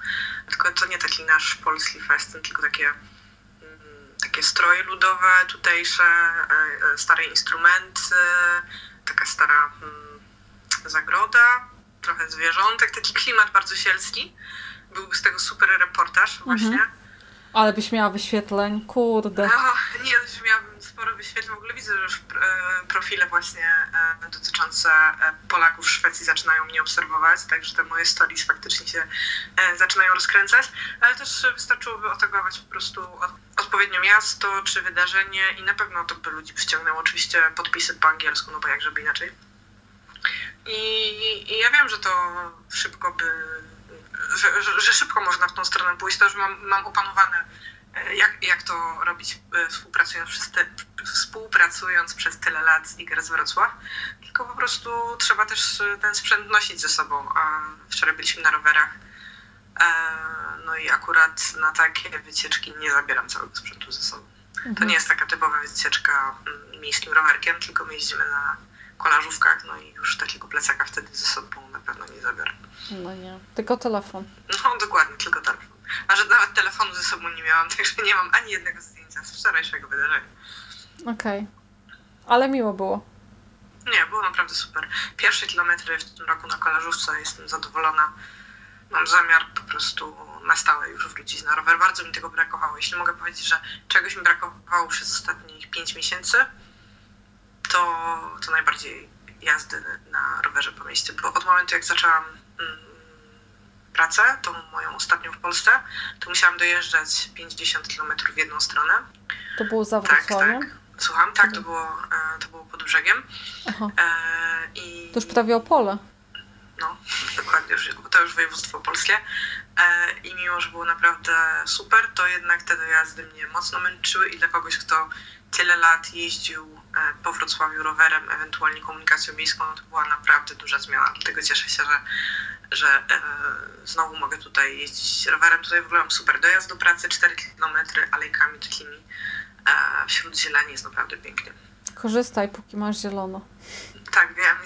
Tylko to nie taki nasz polski festyn, tylko takie mm, takie stroje ludowe tutejsze, e, e, stare instrumenty, taka stara mm, zagroda, trochę zwierzątek, taki klimat bardzo sielski. Byłby z tego super reportaż właśnie.
Ale byś miała wyświetleń, kurde.
O, nie, już miałabym sporo wyświetleń. W ogóle widzę, że już e, profile właśnie e, dotyczące e, Polaków w Szwecji zaczynają mnie obserwować, także te moje stories faktycznie się zaczynają rozkręcać, ale też wystarczyłoby otagować po prostu od, odpowiednio miasto czy wydarzenie i na pewno to by ludzi przyciągnęło. Oczywiście podpisy po angielsku, no bo jak żeby inaczej. I, I ja wiem, że to szybko by, że, że, że szybko można w tą stronę pójść, to już mam, mam opanowane, e, jak, jak to robić e, współpracując przez, te, współpracując przez tyle lat z Iger z Wrocław. Tylko po prostu trzeba też e, ten sprzęt nosić ze sobą. A wczoraj byliśmy na rowerach, no i akurat na takie wycieczki nie zabieram całego sprzętu ze sobą. To nie jest taka typowa wycieczka mm, miejskim rowerkiem, tylko my jeździmy na kolażówkach, no i już takiego plecaka wtedy ze sobą na pewno nie zabiorę.
No nie, tylko telefon.
No dokładnie, tylko telefon. A że nawet telefonu ze sobą nie miałam, także nie mam ani jednego zdjęcia z wczorajszego wydarzenia.
Okej. Ale miło było.
Nie, było naprawdę super. Pierwsze kilometry w tym roku na kolażówce, jestem zadowolona. Mam zamiar po prostu na stałe już wrócić na rower. Bardzo mi tego brakowało. Jeśli mogę powiedzieć, że czegoś mi brakowało przez ostatnich 5 miesięcy, to, to najbardziej jazdy na rowerze po mieście, bo od momentu jak zaczęłam mm, pracę, tą moją ostatnią w Polsce, to musiałam dojeżdżać 50 km w jedną stronę.
To było za Wrocławiem?
Tak, tak. Słucham, tak, to było, e, to było pod brzegiem.
Aha. E, i... To już prawie Opole.
No, dokładnie, to już województwo polskie. E, I mimo, że było naprawdę super, to jednak te dojazdy mnie mocno męczyły i dla kogoś, kto tyle lat jeździł e, po Wrocławiu rowerem, ewentualnie komunikacją miejską, no to była naprawdę duża zmiana. Dlatego cieszę się, że, że e, znowu mogę tutaj jeździć rowerem. Tutaj w ogóle mam super dojazd do pracy, 4 km alejkami takimi wśród zieleni jest naprawdę pięknie.
Korzystaj, póki masz zielono.
Tak, wiem.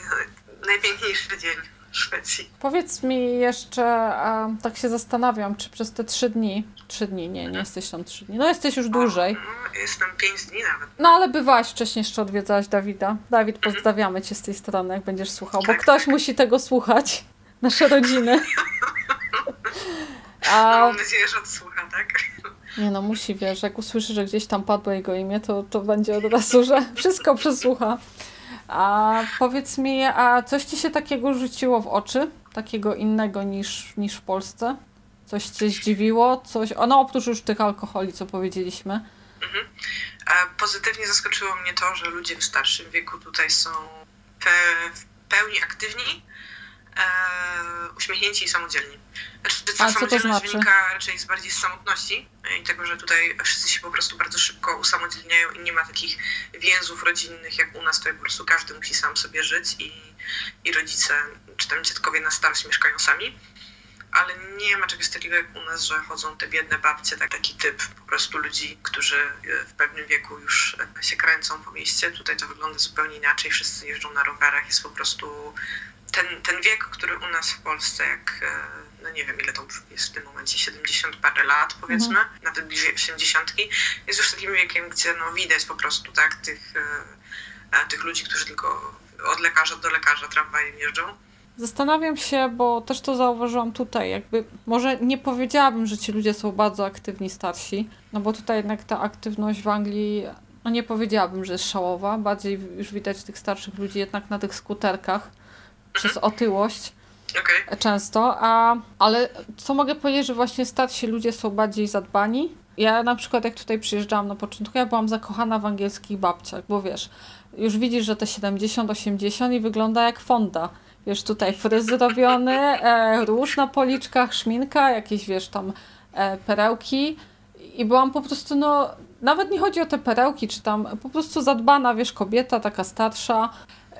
Najpiękniejszy dzień. Szwecji.
Powiedz mi jeszcze, a, tak się zastanawiam, czy przez te trzy dni, trzy dni, nie, nie jesteś tam trzy dni, no jesteś już dłużej.
No, jestem pięć dni nawet.
No ale bywałaś wcześniej jeszcze odwiedzałaś Dawida. Dawid, mhm. pozdrawiamy Cię z tej strony, jak będziesz słuchał, bo tak, ktoś tak. musi tego słuchać, nasze rodziny.
A... No, mam nadzieję, że odsłucha, tak?
Nie no, musi, wiesz, jak usłyszy, że gdzieś tam padło jego imię, to, to będzie od razu, że wszystko przesłucha. A powiedz mi, a coś ci się takiego rzuciło w oczy? Takiego innego niż, niż w Polsce? Coś cię zdziwiło? Coś, no oprócz już tych alkoholi, co powiedzieliśmy. Mhm.
Pozytywnie zaskoczyło mnie to, że ludzie w starszym wieku tutaj są w pełni aktywni, e, uśmiechnięci i samodzielni. Znaczy, ta A, samodzielność to znaczy? wynika raczej z bardziej z samotności i tego, że tutaj wszyscy się po prostu bardzo szybko usamodzielniają i nie ma takich więzów rodzinnych jak u nas, to po prostu każdy musi sam sobie żyć i, i rodzice czy tam dziadkowie na starość mieszkają sami. Ale nie ma czegoś takiego jak u nas, że chodzą te biedne babcie, tak, taki typ po prostu ludzi, którzy w pewnym wieku już się kręcą po mieście. Tutaj to wygląda zupełnie inaczej, wszyscy jeżdżą na rowerach, jest po prostu ten, ten wiek, który u nas w Polsce, jak e, no nie wiem ile to jest w tym momencie, 70 parę lat powiedzmy, mhm. nawet bliżej 80, jest już takim wiekiem, gdzie no widać po prostu tak tych, e, e, tych ludzi, którzy tylko od lekarza do lekarza tramwajem jeżdżą.
Zastanawiam się, bo też to zauważyłam tutaj, jakby może nie powiedziałabym, że ci ludzie są bardzo aktywni starsi, no bo tutaj jednak ta aktywność w Anglii, no nie powiedziałabym, że jest szałowa, bardziej już widać tych starszych ludzi jednak na tych skuterkach przez otyłość. Okay. Często, a, ale co mogę powiedzieć, że właśnie starsi ludzie są bardziej zadbani. Ja na przykład jak tutaj przyjeżdżałam na początku, ja byłam zakochana w angielskich babciach, bo wiesz, już widzisz, że te 70-80 i wygląda jak fonda. Wiesz, tutaj fryz robiony, e, róż na policzkach, szminka, jakieś wiesz tam e, perełki i byłam po prostu no, nawet nie chodzi o te perełki, czy tam po prostu zadbana, wiesz, kobieta taka starsza,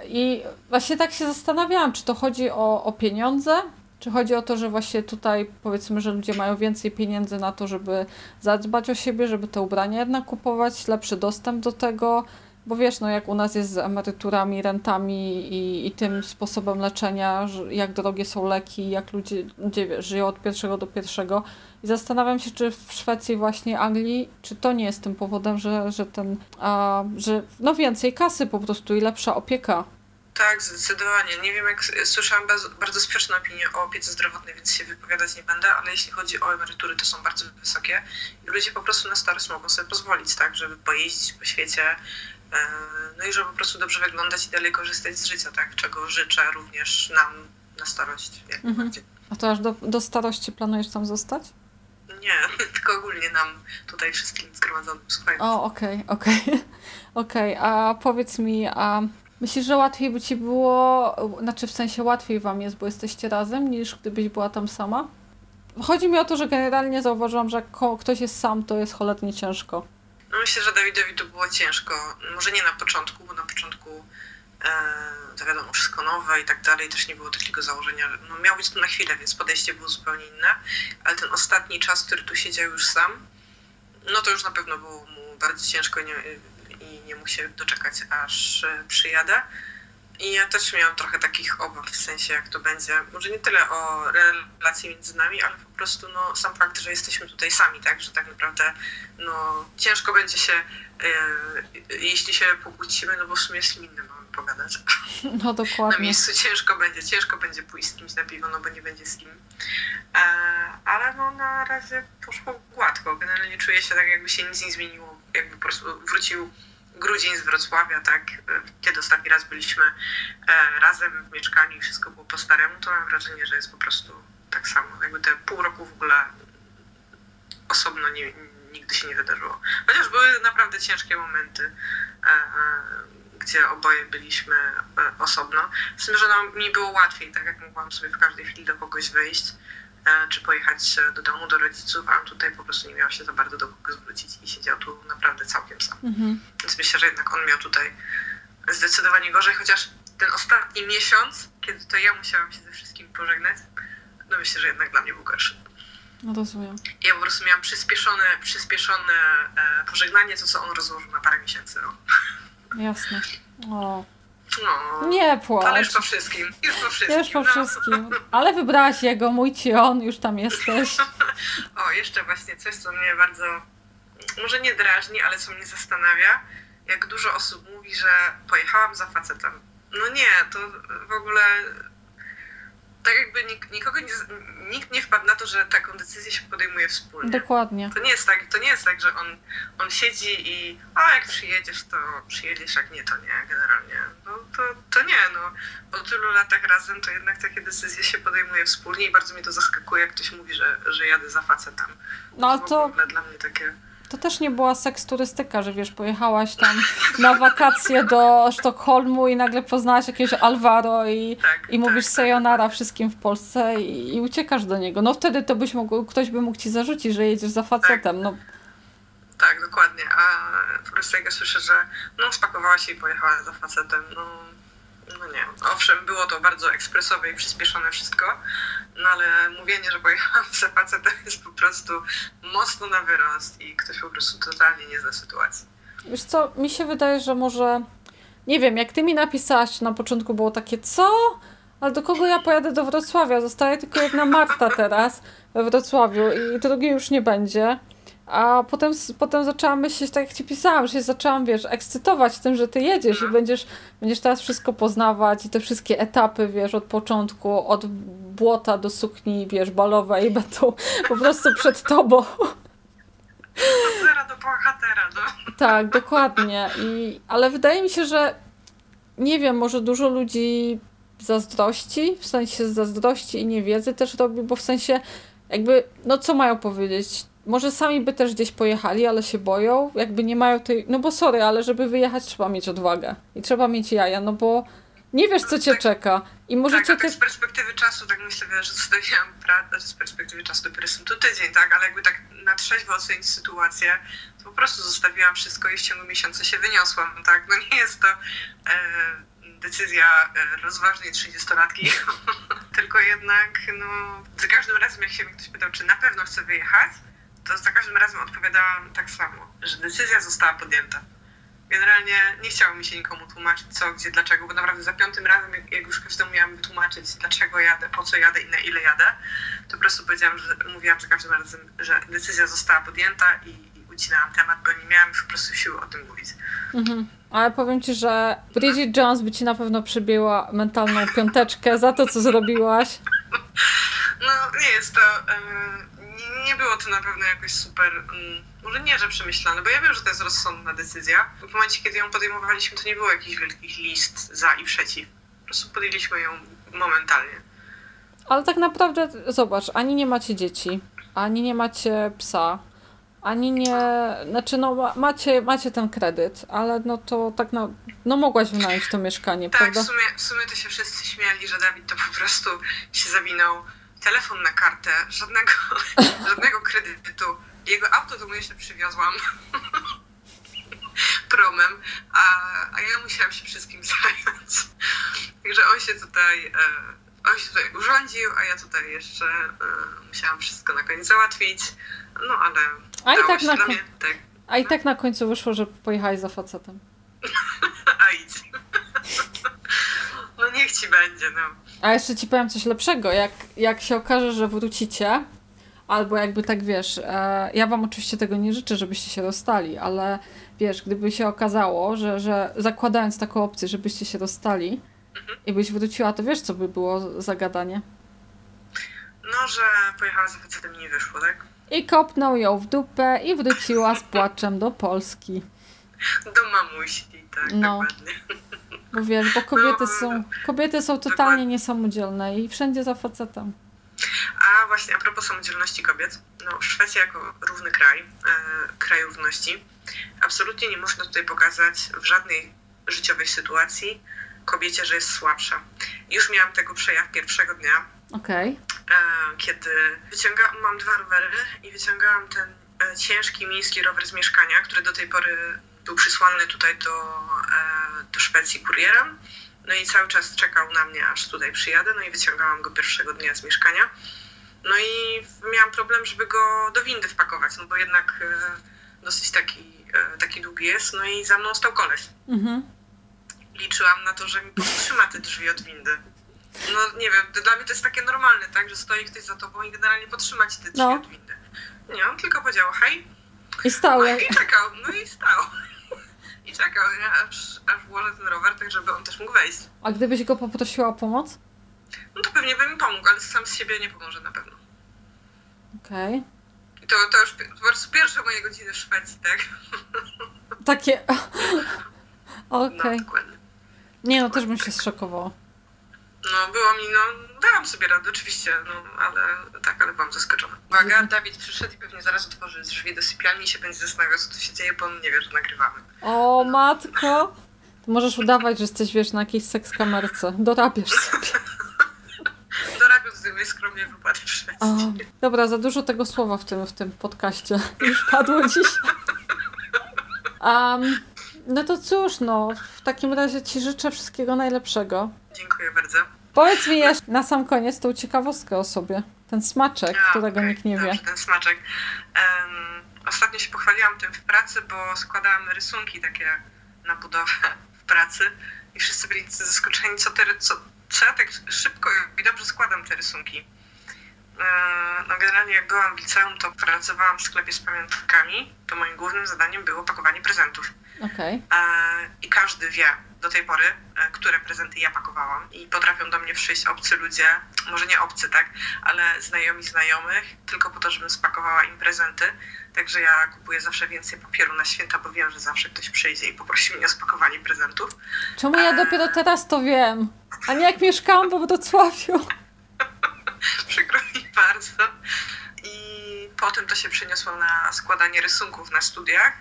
i właśnie tak się zastanawiałam, czy to chodzi o, o pieniądze, czy chodzi o to, że właśnie tutaj powiedzmy, że ludzie mają więcej pieniędzy na to, żeby zadbać o siebie, żeby te ubrania jednak kupować, lepszy dostęp do tego, bo wiesz, no jak u nas jest z emeryturami, rentami i, i tym sposobem leczenia, jak drogie są leki, jak ludzie, ludzie żyją od pierwszego do pierwszego. I zastanawiam się, czy w Szwecji, właśnie Anglii, czy to nie jest tym powodem, że, że ten, a, że no więcej kasy po prostu i lepsza opieka
tak, zdecydowanie. Nie wiem, jak słyszałam bardzo, sprzeczne opinie o opiece zdrowotnej, więc się wypowiadać nie będę, ale jeśli chodzi o emerytury, to są bardzo wysokie i ludzie po prostu na starość mogą sobie pozwolić, tak, żeby pojeździć po świecie, no i żeby po prostu dobrze wyglądać i dalej korzystać z życia, tak, czego życzę również nam na starość. Jak mhm.
A to aż do, do starości planujesz tam zostać?
Nie, tylko ogólnie nam tutaj wszystkim zgromadzonym słuchając.
O, okej, okay, okej. Okay. Okej, okay, a powiedz mi, a Myślisz, że łatwiej by ci było, znaczy w sensie łatwiej wam jest, bo jesteście razem, niż gdybyś była tam sama? Chodzi mi o to, że generalnie zauważyłam, że jak ktoś jest sam, to jest cholernie ciężko.
Myślę, że Dawidowi to było ciężko. Może nie na początku, bo na początku e, to wiadomo, wszystko nowe i tak dalej, też nie było takiego założenia. No, miał być to na chwilę, więc podejście było zupełnie inne, ale ten ostatni czas, który tu siedział już sam, no to już na pewno było mu bardzo ciężko. Nie, i nie mógł się doczekać, aż e, przyjadę. I ja też miałam trochę takich obaw, w sensie jak to będzie. Może nie tyle o relacji między nami, ale po prostu no, sam fakt, że jesteśmy tutaj sami, tak? Że tak naprawdę no, ciężko będzie się, e, jeśli się pokłócimy, no bo w sumie z kim innym mamy pogadać.
No dokładnie.
Na miejscu ciężko będzie, ciężko będzie pójść z kimś na piwo, no bo nie będzie z kim. E, ale no na razie poszło gładko. Generalnie czuję się tak, jakby się nic nie zmieniło. Jakby po prostu wrócił grudzień z Wrocławia, tak, kiedy ostatni raz byliśmy e, razem w mieszkaniu i wszystko było po staremu, to mam wrażenie, że jest po prostu tak samo. Jakby te pół roku w ogóle osobno nie, nigdy się nie wydarzyło. Chociaż były naprawdę ciężkie momenty, e, e, gdzie oboje byliśmy osobno. Z tym, że no, mi było łatwiej, tak jak mogłam sobie w każdej chwili do kogoś wyjść czy pojechać do domu, do rodziców, a tutaj po prostu nie miał się za bardzo do kogo zwrócić i siedział tu naprawdę całkiem sam. Mhm. Więc myślę, że jednak on miał tutaj zdecydowanie gorzej, chociaż ten ostatni miesiąc, kiedy to ja musiałam się ze wszystkim pożegnać, no myślę, że jednak dla mnie był gorszy.
No rozumiem.
Ja po prostu miałam przyspieszone, przyspieszone e, pożegnanie, to co on rozłożył na parę miesięcy. No.
Jasne. O.
No,
nie płacz.
Ale już po wszystkim. Już po wszystkim.
Już po no. wszystkim. Ale wybrałaś jego, mój ci on, już tam jesteś.
o, jeszcze właśnie coś, co mnie bardzo, może nie drażni, ale co mnie zastanawia. Jak dużo osób mówi, że pojechałam za facetem. No nie, to w ogóle tak jakby nik, nikogo nie, nikt nie wpadł na to, że taką decyzję się podejmuje wspólnie.
Dokładnie.
To nie jest tak, to nie jest tak że on, on siedzi i a jak przyjedziesz, to przyjedziesz, jak nie, to nie, generalnie. No to, to nie, no. Po tylu latach razem to jednak takie decyzje się podejmuje wspólnie i bardzo mnie to zaskakuje, jak ktoś mówi, że, że jadę za facetem.
No to...
to dla mnie takie
to też nie była seks turystyka, że wiesz, pojechałaś tam na wakacje do Sztokholmu i nagle poznałaś jakiegoś Alvaro i,
tak,
i mówisz tak, sayonara tak. wszystkim w Polsce i, i, uciekasz do niego. No wtedy to byś mógł, ktoś by mógł ci zarzucić, że jedziesz za facetem. No.
Tak, dokładnie. A po prostu jak ja słyszę, że no spakowała się i pojechała za facetem, no no nie. Owszem, było to bardzo ekspresowe i przyspieszone wszystko, no ale mówienie, że pojechałam za facetem jest po prostu mocno na wyrost i ktoś po prostu totalnie nie zna sytuacji.
Wiesz co, mi się wydaje, że może... Nie wiem, jak ty mi napisałaś, na początku było takie, co? Ale do kogo ja pojadę do Wrocławia? Zostaje tylko jedna Marta teraz we Wrocławiu i drugiej już nie będzie. A potem, potem zaczęłam myśleć, tak jak ci pisałam, że się zaczęłam, wiesz, ekscytować tym, że ty jedziesz i będziesz, będziesz teraz wszystko poznawać i te wszystkie etapy, wiesz, od początku, od błota do sukni, wiesz, balowej będą po prostu przed tobą.
Od zera do bohatera, no.
Tak, dokładnie. I, ale wydaje mi się, że nie wiem, może dużo ludzi zazdrości, w sensie zazdrości i niewiedzy też robi, bo w sensie jakby, no co mają powiedzieć? Może sami by też gdzieś pojechali, ale się boją, jakby nie mają tej, no bo sorry, ale żeby wyjechać trzeba mieć odwagę. I trzeba mieć jaja, no bo nie wiesz, co cię tak, czeka. I możecie
tak, tak, z perspektywy czasu, tak myślę, że zostawiłam pracę, z perspektywy czasu dopiero jestem tu tydzień, tak, ale jakby tak na trzeźwo ocenić sytuację, to po prostu zostawiłam wszystko i w ciągu miesiąca się wyniosłam, tak, no nie jest to e, decyzja e, rozważnej trzydziestolatki, tylko jednak, no, za każdym razem jak się mnie ktoś pytał, czy na pewno chcę wyjechać, to za każdym razem odpowiadałam tak samo, że decyzja została podjęta. Generalnie nie chciało mi się nikomu tłumaczyć co, gdzie, dlaczego, bo naprawdę za piątym razem, jak, jak już każdemu miałam wytłumaczyć, dlaczego jadę, po co jadę i na ile jadę, to po prostu powiedziałam, że mówiłam za każdym razem, że decyzja została podjęta i, i ucinałam temat, bo nie miałam po prostu siły o tym mówić.
Mhm. Ale powiem ci, że Bridget Jones by ci na pewno przybiła mentalną piąteczkę za to, co zrobiłaś.
No, nie jest to. Yy nie było to na pewno jakoś super, um, może nie, że przemyślane, bo ja wiem, że to jest rozsądna decyzja. W momencie, kiedy ją podejmowaliśmy, to nie było jakichś wielkich list za i przeciw. Po prostu podjęliśmy ją momentalnie.
Ale tak naprawdę, zobacz, ani nie macie dzieci, ani nie macie psa, ani nie, znaczy no macie, macie ten kredyt, ale no to tak no, no mogłaś wynająć to mieszkanie,
tak,
prawda?
Tak, w sumie, w sumie to się wszyscy śmiali, że Dawid to po prostu się zawinął telefon na kartę, żadnego, żadnego kredytu. Jego auto to mu jeszcze przywiozłam promem, a, a ja musiałam się wszystkim zająć. Także on się tutaj, e, on się tutaj urządził, a ja tutaj jeszcze e, musiałam wszystko na koniec załatwić. No ale a i tak na mnie, tak.
A i tak na końcu wyszło, że pojechałeś za facetem.
a idź. ci będzie, no.
A jeszcze ci powiem coś lepszego. Jak, jak się okaże, że wrócicie, albo jakby tak wiesz, e, ja wam oczywiście tego nie życzę, żebyście się rozstali, ale wiesz, gdyby się okazało, że, że zakładając taką opcję, żebyście się rozstali
Mhm.
i byś wróciła, to wiesz, co by było za gadanie?
No, że pojechała za facetem i nie wyszło, tak?
I kopnął ją w dupę i wróciła z płaczem do Polski.
Do mamusi, tak,
No.
dokładnie.
Bo wiesz, bo kobiety są, kobiety są totalnie niesamodzielne i wszędzie za facetem.
A właśnie, a propos samodzielności kobiet, no Szwecja jako równy kraj, e, kraj równości, absolutnie nie można tutaj pokazać w żadnej życiowej sytuacji kobiecie, że jest słabsza. Już miałam tego przejaw pierwszego dnia,
Okej.
e, kiedy wyciągałam, mam dwa rowery i wyciągałam ten e, ciężki miejski rower z mieszkania, który do tej pory był przysłany tutaj do, e, do Szwecji kurierem. No i cały czas czekał na mnie, aż tutaj przyjadę, no i wyciągałam go pierwszego dnia z mieszkania. No i miałam problem, żeby go do windy wpakować, no bo jednak e, dosyć taki, e, taki długi jest, no i za mną stał koleś.
Mhm.
Liczyłam na to, że mi powstrzyma te drzwi od windy. No nie wiem, dla mnie to jest takie normalne, tak, że stoi ktoś za tobą i generalnie podtrzyma ci te drzwi
No.
od windy. Nie, on tylko powiedział hej,
I stał
no i czekał, no i stał. I czekał, nie, aż, aż włożę ten rower, tak żeby on też mógł wejść.
A gdybyś go poprosiła o pomoc?
No to pewnie by mi pomógł, ale sam z siebie nie pomoże na pewno.
Okej.
I to, to już pi- po prostu pierwsze moje godziny w Szwecji, tak?
Takie...
No,
Okej.
dokładnie.
Nie no, też bym się zszokowała.
No, było mi, no, dałam sobie radę, oczywiście, no, ale tak, ale byłam zaskoczona. Uwaga. Dawid przyszedł i pewnie zaraz otworzy drzwi do sypialni i się będzie zastanawiał, co tu się dzieje, bo on nie wie, że nagrywamy.
O, matko! To możesz udawać, że jesteś, wiesz, na jakiejś seks kamerce. Dorabiasz sobie.
Dorabiał z tym skromnie wypadł w Szwecji.
O, dobra, za dużo tego słowa w tym, w tym podcaście już padło dziś. Um, no to cóż, no, w takim razie Ci życzę wszystkiego najlepszego.
Dziękuję bardzo.
Powiedz mi jeszcze na sam koniec tą ciekawostkę o sobie. Ten smaczek,
A,
którego
okej,
nikt nie wie.
dobrze, ten smaczek. Em, ostatnio się pochwaliłam tym w pracy, bo składałam rysunki takie na budowę w pracy i wszyscy byli zaskoczeni, co, te, ry- co, co ja tak szybko i dobrze składam te rysunki. E, No generalnie jak byłam w liceum, to pracowałam w sklepie z pamiątkami, to moim głównym zadaniem było pakowanie prezentów. E, I każdy wie do tej pory, e, które prezenty ja pakowałam. I potrafią do mnie przyjść obcy ludzie, może nie obcy, tak, ale znajomi znajomych, tylko po to, żebym spakowała im prezenty. Także ja kupuję zawsze więcej papieru na święta, bo wiem, że zawsze ktoś przyjdzie i poprosi mnie o spakowanie prezentów.
Czemu ja dopiero teraz to wiem? A nie jak mieszkałam we Wrocławiu.
Przykro mi bardzo. I potem to się przeniosło na składanie rysunków na studiach,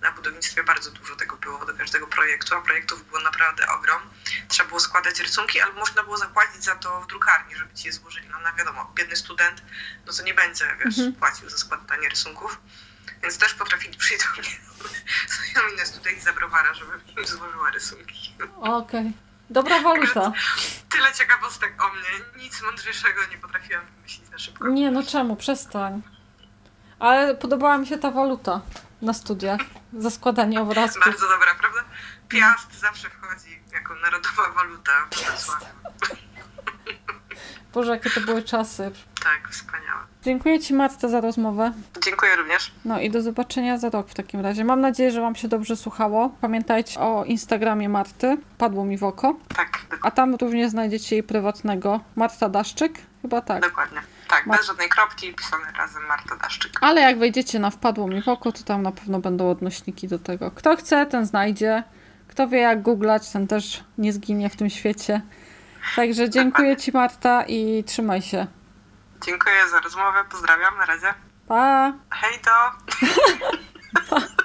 na budownictwie bardzo dużo tego było do każdego projektu, a projektów było naprawdę ogrom. Trzeba było składać rysunki, albo można było zapłacić za to w drukarni, żeby ci je złożyli. No, no wiadomo, biedny student, no to nie będzie, wiesz,
Mhm.
płacił za składanie rysunków. Więc też potrafili przyjść do mnie znajomi na studiach za browara, żebym im złożyła rysunki.
Okej. Dobra waluta.
Tyle ciekawostek o mnie. Nic mądrzejszego nie potrafiłam wymyślić na szybko.
Nie, no czemu? Przestań. Ale podobała mi się ta waluta na studiach za składanie obrazków.
Bardzo dobra, prawda? Piast zawsze wchodzi jako narodowa waluta w Wrocławiu.
Boże, jakie to były czasy.
Tak, wspaniałe.
Dziękuję Ci Marta za rozmowę.
Dziękuję również.
No i do zobaczenia za rok w takim razie. Mam nadzieję, że Wam się dobrze słuchało. Pamiętajcie o Instagramie Marty. Padło mi w oko.
Tak,
A tam również znajdziecie jej prywatnego Marta Daszczyk. Chyba tak.
dokładnie. Tak, bez żadnej kropki, pisane razem Marta Daszczyk.
Ale jak wejdziecie na wpadło mi w oko, to tam na pewno będą odnośniki do tego. Kto chce, ten znajdzie. Kto wie jak googlać, ten też nie zginie w tym świecie. Także dziękuję Ci Marta i trzymaj się.
Dziękuję za rozmowę, pozdrawiam, na razie.
Pa!
Hej to!